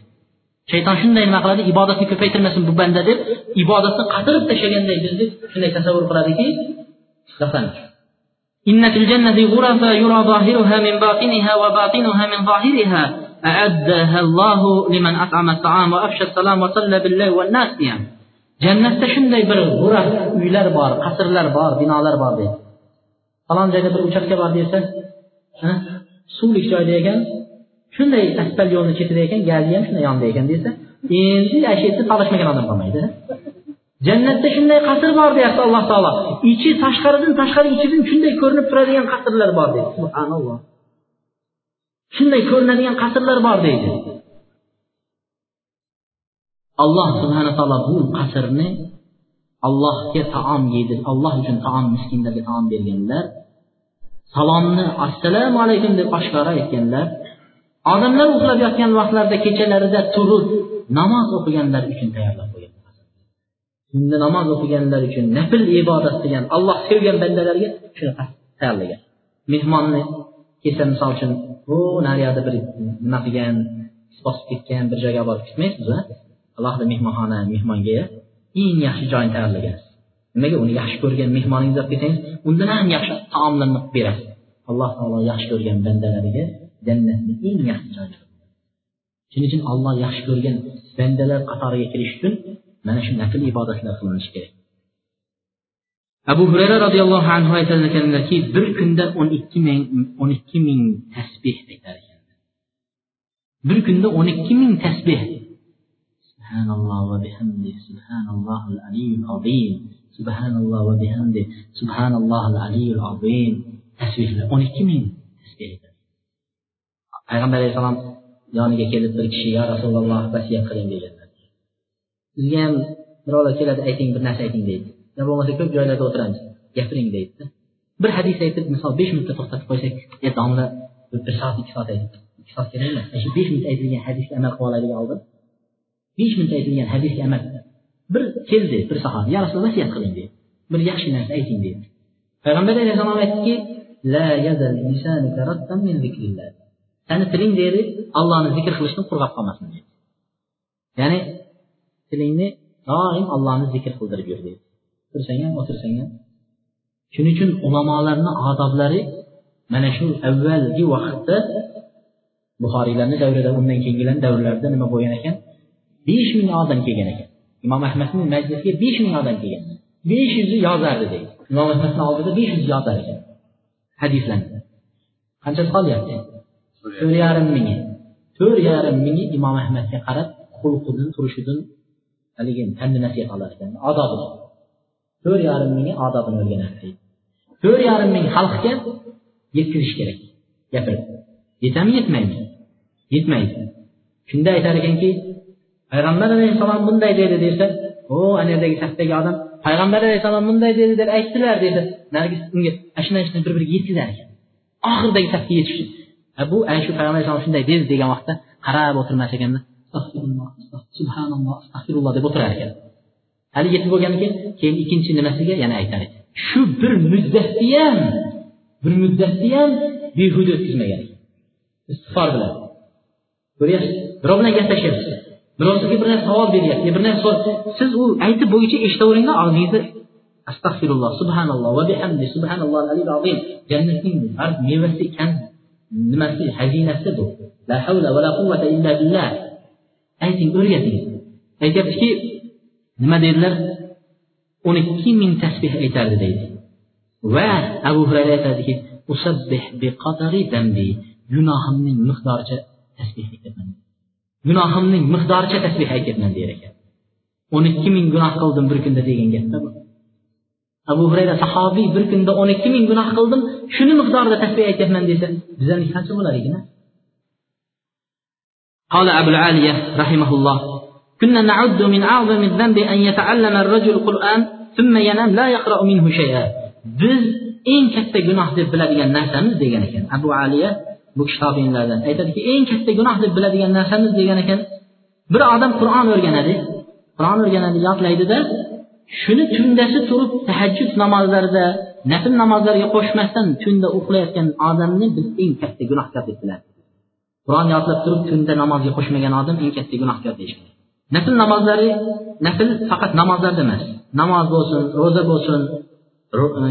Shayton shunday nima qiladi? Ibodatni ko'paytirmasin bu banda deb ibodatni qatirib tashlaganday bizni shunday tasavvur qiladiki إن في الجنة غرفا يرى ظاهرها من باطنها وباطنها من ظاهرها أعدها الله لمن أطعم الطعام وأفشى السلام وصلى بالله والناس قيام jannatda shunday bir g'uraf uylar bor qasrlar bor binolar bor deydi falon joyda bir uchastka bor desa suvlik joyda ekan shunday asfal yo'lni chetida ekan gazi ham shunday yonida ekan desa endi ana yerda talashmagan odam qolmaydi jannatda shunday qasr bor deyapti alloh taolo ichi tashqaridan tashqari ichidan shunday ko'rinib turadigan qasrlar bor deydi subhanalloh shunday ko'rinadigan qasrlar bor deydi alloh subhana taolo bu qasrni allohga taom yeydi alloh uchun taom miskinlarga taom berganlar salomni assalomu alaykum deb oshkora aytganlar odamlar uxlab yotgan vaqtlarida kechalarida turib namoz o'qiganlar uchun tayyorlab qo'ygan namoz o'qiganlar uchun nafl ibodat qilgan alloh sevgan bandalarga shunaqa tayyorlagan. Mehmonni kelsa misol uchun u nariyoqda bir nima qilgan bosib ketgan bir joyga borib kutmaysiz alohida mehmonxona mehmonga eng yaxshi joyni tayyorlagan nimaga uni yaxshi ko'rgan mehmoningizni olib kelsangiz undan ham yaxshi taomlarni qilib berasiz. Alloh taolo yaxshi ko'rgan bandalariga jannatni eng yaxshi joyi shuning uchun olloh yaxshi ko'rgan bandalar qatoriga kirish uchun mana shu nafl ibodatlar qilinishi kerak. Abu hurayra roziyallohu anhu aytar ekanlarki bir kunda o'n ikki ming o'n ikki ming tasbeh aytar ekan. Bir kunda o'n ikki ming tasbeh subhanalloh va bihamdi subhanallohil aliyul azim subhanalloh va bihamdi subhanallohil aliyul azim. Tasbehlar o'n ikki ming tasbeh payg'ambar alayhissalom yoniga kelib bir kishi yo rasululloh vasiyat qiling degan sizga ham birovlar keladi ayting bir narsa ayting deydi. Yo bo'lmasa ko'p joylarda o'tiramiz gapiring deydida bir hadis aytib misol besh minutda to'xtatib qo'ysak e domla bir soat ikki soat aytdi ikki soat kerak emas shu besh minut aytilgan hadisga amal qilib oladigan oldin besh minut aytilgan hadisga amal bir keldi bir sahoba ya rasululloh vasiyat qiling deydi. Bir yaxshi narsa ayting deydi. Payg'ambar alayhissalom aytdiki la sani tiling deydi allohni zikr qilishdan qurg'ab qolmasin deydi. Ya'ni tilingni doim allohni zikr qildirib yur deydi. Tursang ham o'tirsang ham. Shuning uchun ulamolarni odoblari mana shu avvalgi vaqtda buxoriylarni davrida undan keyingilarni davrlarida nima bo'lgan ekan? Besh ming odam kelgan ekan. Imom ahmadni majlisiga besh ming odam kelgan besh yuzi yozardi deydi. Imom ahmadni oldida besh yuz yozar ekan. Hadislarni. Qanchasi qolyapti? To'rt yarim mingi to'rt yarim mingi imom ahmadga qarab xulqidan turishidan haligi pandi nasihat olar ekan to'rt yarim mingni odobini o'rganadi deydi to'rt yarim ming xalqga yetkazish kerak. Gapirib. Yetami yetmaymi? Yetmaydi. Shunda aytar ekanki payg'ambar alayhissalom bunday dedi desa o ana yerdagi safdagi odam payg'ambar alayhissalom bunday dedi deb aytdilar dedi narigi unga ana shunday shunday bir biriga yetkazar ekan. Oxiridagi safga yetish uchun bu ana shu payg'ambar alayhissalom shunday dedi degan vaqtda qarab o'tirmas ekanda subhanalloh astag'firulloh deb o'tirar ekan. Hali yetib bo'lgandan keyin keyin ikkinchi nimasiga yana aytar ekan. Shu bir muddatni ham bir muddatni ham behuda o'tkazmagan. Istig'for bilan. Ko'ryapsiz birov bilan gaplashyapsiz birov sizga bir narsa savol beryapti bir narsa siz u aytib bo'yicha eshitaveringlar og'zingizni astag'firulloh subhanalloh va bihamdi subhanalloh alil azim. Jannatning har mevasi ekan nimasi xazinasi bu. La havla va la quvvata illa billah. Ayting o'rgating. Aytyaptiki nima dedilar o'n ikki ming tasbeh aytardi deydi. Va abu hurayra aytadiki gunohimning miqdoricha tasbeh aytyapman. Gunohimning miqdoricha tasbeh aytyapman der ekan. O'n ikki ming gunoh qildim bir kunda degan gapda bu. Abu hurayra sahobiy bir kunda o'n ikki ming gunoh qildim. Shuni miqdorida tasbeh aytyapman desa bizani qancha bo'lar ekan قال أبو العالية رحمه الله كنا نعد من أعظم الذنب أن يتعلم الرجل القرآن ثم ينام لا يقرأ منه شيئا biz eng katta gunoh deb biladigan narsamiz degan ekan abu aliya bu kishi tobinlardan aytadiki eng katta gunoh deb biladigan narsamiz degan ekan bir odam qur'on o'rganadi qur'on o'rganadi yodlaydida shuni tundasi turib tahajjud namozlarida nafl namozlarga qo'shmasdan tunda uxlayotgan odamni biz eng katta gunohkor deb biladi qur'on yodlab turib tunda namozga qo'shmagan odam eng katta gunohkor deyishgan nafl namozlari nafl faqat namozlarda emas. Namoz bo'lsin ro'za bo'lsin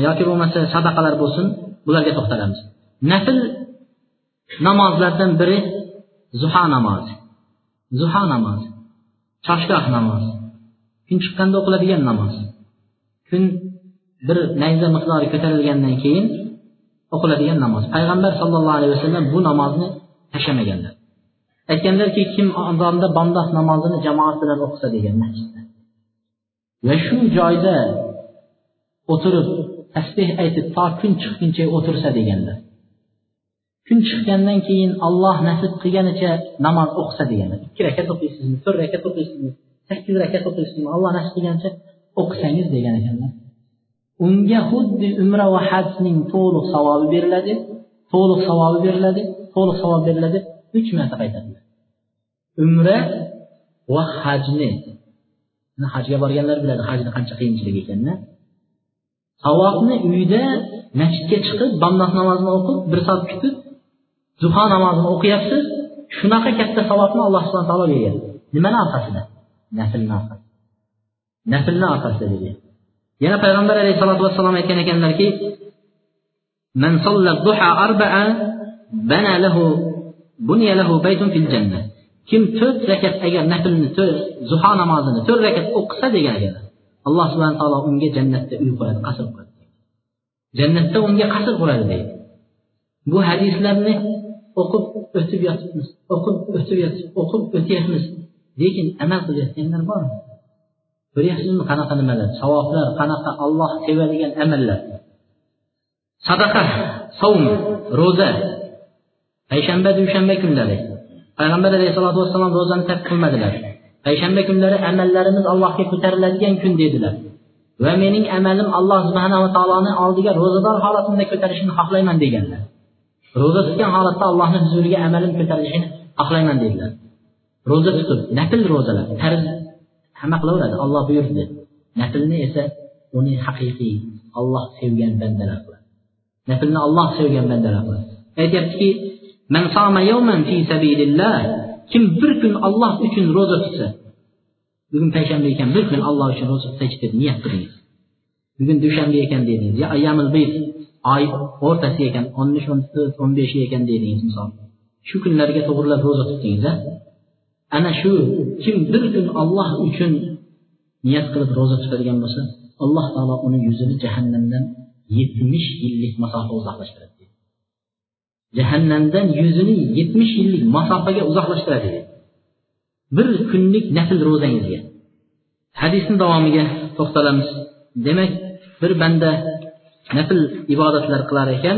yoki bo'lmasa sadaqalar bo'lsin bularga to'xtalamiz. Nafl namozlardan biri zuha namozi. Zuha namozi. Choshgoh namozi. Kun chiqqanda o'qiladigan namoz. Kun bir nayza miqdori ko'tarilgandan keyin o'qiladigan namoz. Payg'ambar sollallohu alayhi vasallam bu namozni tashlamaganlar aytganlarki kim azonda bomdod namozini jamoat bilan o'qisa degan masjidda va shu joyda o'tirib tasbeh aytib to kun chiqquncha o'tirsa deganlar. Kun chiqqandan keyin olloh nasib qilganicha namoz o'qisa deganlar. İkki rakat o'qiysizmi to'rt rakat o'qiysizmi sakkiz rakat o'qiysizmi olloh nasib qilganicha o'qisangiz degan ekanlar. Unga xuddi umra va hajning to'liq savobi beriladi to'liq savobi beriladi to'liq savob beriladi uch marta qaytadilar. Umra va hajni. Hajga borganlar biladi hajni qancha qiyinchilik ekanini. Savobni uyda masjidga chiqib bamdod namozini o'qib bir soat kutib zuho namozini o'qiyapsiz shunaqa katta savobni alloh subhana taolo bergan. Nimani orqasida naslni orqasida. Naslni orqasida dedi. Yana payg'ambar alayhissalotu vassalom aytgan ekanlarki bana lahu lahu baytun fil kim to'rt rakat agar naflni zuho namozini to'rt rakat o'qisa degan ekanlar alloh subhana taolo unga jannatda uy quradi qasr quradi. Jannatda unga qasr quradi deydi. Bu hadislarni o'qib o'tib yotibmiz o'qib o'tib yotib o'qib o'tyapmiz. Lekin amal qilayotganlar bormi ko'ryapsizmi qanaqa nimalar? Savoblar qanaqa olloh sevadigan amallar? Sadaqa savm ro'za. Payshanba dushanba kunlari. Payg'ambar alayhissalotu vassalom ro'zani tark qilmadilar. Payshanba kunlari amallarimiz allohga ko'tariladigan kun dedilar. Va mening amalim alloh subhanava taoloni oldiga ro'zador holatida ko'tarishini xohlayman deganlar. Ro'za tutgan holatda allohni huzuriga amalim ko'tarilishini xohlayman dedilar. Ro'za tutib nafl ro'zalar farz hamma qilaveradi. Olloh buyurdi. Naflni esa uni haqiqiy olloh sevgan bandalar qiladi. Naflni olloh sevgan bandalar qiladi. Aytyaptiki kim bir kun Alloh uchun ro'za tutsa bugun payshanba ekan bir kun Alloh uchun ro'za tutaychi deb niyat qildingiz bugun dushanba ekan dedingiz yo ayyamul bayt oy o'rtasi ekan o'n uch o'n to'rt o'n beshi ekan dedingiz misol. Shu kunlarga to'g'rilab ro'za tutdingiz a ana shu kim bir kun Alloh uchun niyat qilib ro'za tutadigan bo'lsa alloh taolo uni yuzini jahannamdan yetmish yillik masofa uzoqlashtiradi. Jahannamdan yuzini yetmish yillik masofaga uzoqlashtiradi bir kunlik nafl ro'zangizga hadisni davomiga to'xtalamiz. Demak bir banda nafl ibodatlar qilar ekan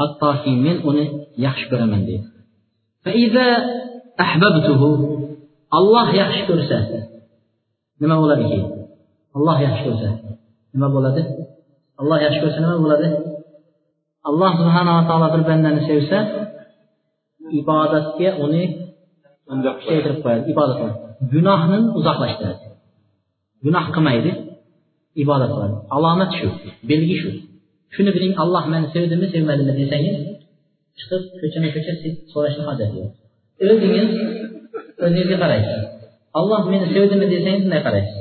hattoki men uni yaxshi ko'raman deydi olloh yaxshi ko'rsa nima bo'ladi keyin olloh yaxshi ko'rsa nima bo'ladi? Olloh yaxshi ko'rsa nima bo'ladi? Alloh subhanava taolo bir bandani sevsa ibodatga uni keltirib qo'yadi ibodat gunohni uzoqlashtiradi gunoh qilmaydi ibodat qiladi alomat shu belgi shu shuni biling alloh meni sevdimi sevmadimi desangiz chiqib ko'chama ko'cha so'rashni hojati yo'q o'zingiz o'zingizga qaraysiz alloh meni sevdimi desangiz bunday qaraysiz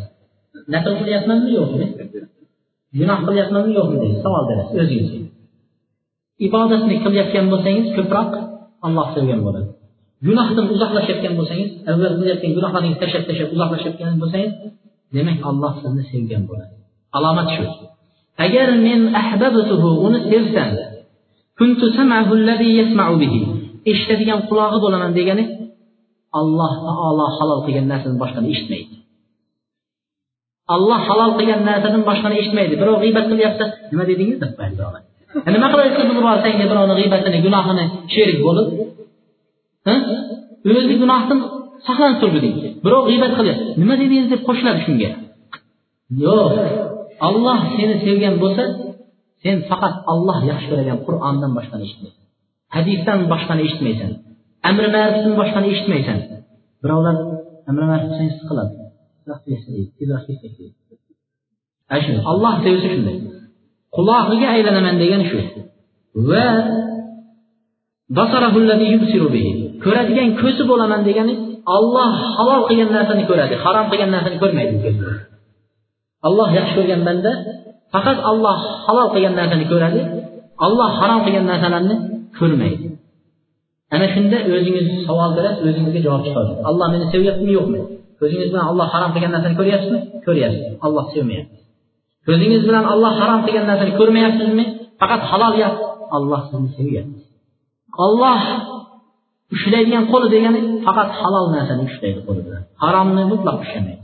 nafl qilyapmanmi yo'qmi gunoh qilyapmanmi yo'qmi deysiz savol berasiz o'zingizga ibodatni qilayotgan bo'lsangiz ko'proq alloh sevgan bo'ladi. Gunohdan uzoqlashayotgan bo'lsangiz avval qilayotgan gunohlaringizni tashlab tashlab uzoqlashayotgan bo'lsangiz demak alloh sizni sevgan bo'ladi. Alomat shu. Agar men ahbabtuhu uni sevsam kuntu sam'ahu allazi yasma'u bihi eshitadigan qulog'i bo'laman degani alloh taolo halol qilgan narsani boshqani eshitmaydi. Alloh halol qilgan narsadan boshqani eshitmaydi. Birov g'iybat qilyapsa nima dedingiz? Deb qo'yadi nima qilib qilib yuborsang birovni g'iybatini gunohini sherik bo'lib o'zi gunohdan saqlanib turguding birov g'iybat qilyapti nima dedingiz deb qo'shiladi shunga? Yo'q. Olloh seni sevgan bo'lsa sen faqat olloh yaxshi ko'radigan qur'ondan boshqani eshitmaysan. Hadisdan boshqani eshitmaysan. Amri ma'rufdan boshqani eshitmaysan. Birovlar amri ma'ruf desangiz siqiladi shu olloh sevsa shunday. Qulohiga aylanaman degani shu. Va ko'radigan ko'zi bo'laman degani olloh halol qilgan narsani ko'radi harom qilgan narsani ko'rmaydi. Alloh yaxshi ko'rgan banda faqat alloh halol qilgan narsani ko'radi alloh harom qilgan narsalarni ko'rmaydi. Ana shunda o'zingiz savol berasiz o'zingizga javob chiqarasiz alloh meni sevyaptimi yo'qmi? O'zingiz bilan alloh harom qilgan narsani ko'ryapsizmi? Ko'ryapsiz. Alloh sevmayapti. Ko'zingiz bilan olloh harom qilgan narsani ko'rmayapsizmi? Faqat halol yap olloh sizni sevyapti olloh ushlaydigan qo'li degani faqat halol narsani ushlaydi qo'li bilan. Haromni mutlaq ushlamaydi.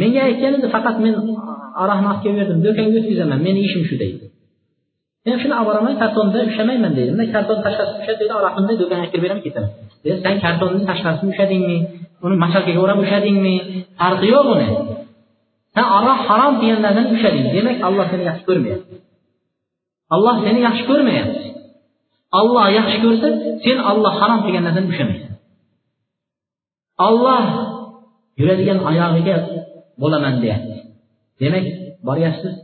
Menga aytgan edi faqat men aroqni olib kelaverdim do'konga o'tkazaman meni ishim shu deydi. Men shuni olib boraman kartonda ushlamayman deydi. Mana karton tashqarisini ushla deydi aroqni do'konga olib kelib beraman ketaman sen kartonni tashqarisini ushladingmi uni machalkaga o'rab ushladingmi farqi yo'q uni. San aroq harom degan narsani ushlading demak alloh seni yaxshi ko'rmayapti. Alloh seni yaxshi ko'rmayapti. Olloh yaxshi ko'rsa sen olloh harom degan narsani ushlamaysan olloh yuradigan oyog'iga bo'laman deyapti. Demak boryapsiz.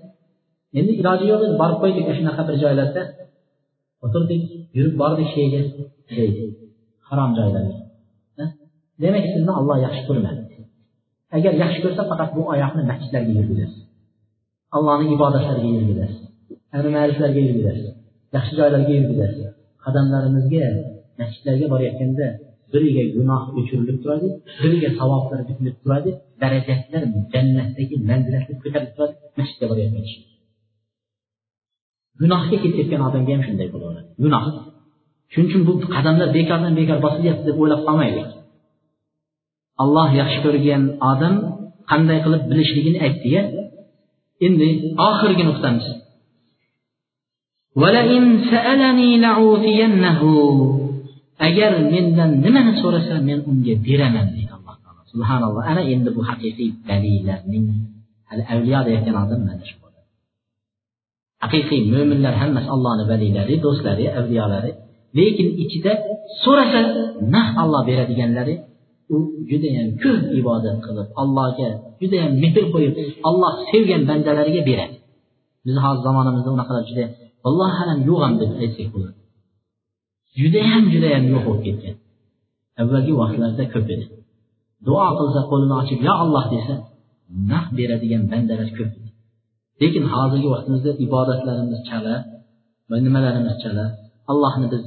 Endi iloji yo'q edi borib qo'ydik shunaqa bir joylarda. O'tirdik yurib bordik shu harom joylarga demak sizni olloh yaxshi ko'rmadi agar yaxshi ko'rsa faqat bu oyoqni masjidlarga yurgizasiz allohni ibodatlariga yurgizasiz amri yurgizasiz yaxshi joylarga yurgizasiz qadamlarimizga masjidlarga borayotganda biriga gunoh o'chirilib turadi biriga savoblar bitilib turadi darajatlar jannatdagi manzilatlar ko'tarilib turadi masjidga borayotgan kishi. Gunohga ketayotgan odamga ham shunday bo'laveradi. Gunoh. Shuning uchun bu qadamlar bekordan bekor bosilyapti deb o'ylab qolmaylik. Alloh yaxshi ko'rgan odam qanday qilib bilishligini aytdiya endi oxirgi nuqtamiz. Agar mendan nimani so'rasa men unga beraman deydi alloh taolo. Subhanalloh. Ana endi bu haqiqiy valiylarning hali avliyo deyotgan odam mana shu haqiqiy mo'minlar hammasi allohni valiylari do'stlari avliyolari lekin ichida so'rasa naq olloh beradiganlari u judayam ko'p ibodat qilib allohga judayam mehr qo'yib alloh sevgan bandalariga beradi. Bizni hozir zamonamizda unaqalar juda alloh alam yo'q ham deb aytsak bo'ladi. Judayam judayam yo'q bo'lib ketgan. Avvalgi vaqtlarda ko'p edi. Duo qilsa qo'lini ochib yo alloh desa naq beradigan bandalar ko'p edi. Lekin hozirgi vaqtimizda ibodatlarimiz chala va nimalarimiz chala? Allohni biz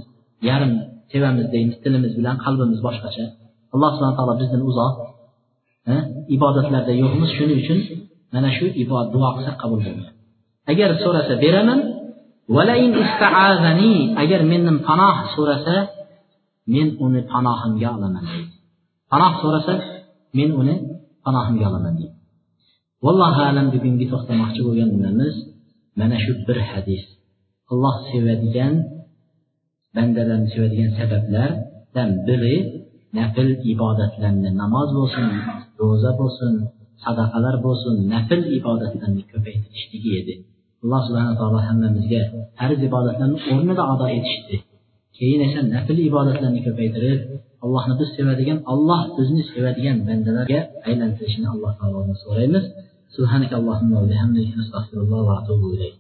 yarim sevamiz deymiz tilimiz bilan qalbimiz boshqacha. Alloh subhana taolo bizdan uzoq ibodatlarda yo'qmiz. Shuning uchun mana shu ibodat duo qilsak qabul bo'lmaydi agar so'rasa beraman agar mendan panoh so'rasa men uni panohimga olaman deydi. Panoh so'rasa men uni panohimga olaman deydi. Vallohu alam bugungi to'xtamoqchi bo'lganlarimiz mana shu bir hadis. Alloh sevadigan bandalarni sevadigan sabablardan biri Nəfil ibadətlərini, namaz olsun, roza olsun, sadaqalar olsun, nəfil ibadətlərini köpək etişdiyi idi. Allah subhanahu taala həmmimizə fərz ibadətlərini o'rnida ado etishdi. Keyin esa nəfil ibadətlərini köpəydirib Allahni biz sevadigan, Alloh bizni sevadigan bandalarga aylantirishini Alloh taolodan so'raymiz. Subhanakallohumma va bihamdika astaghfirullah va atubu ilayk.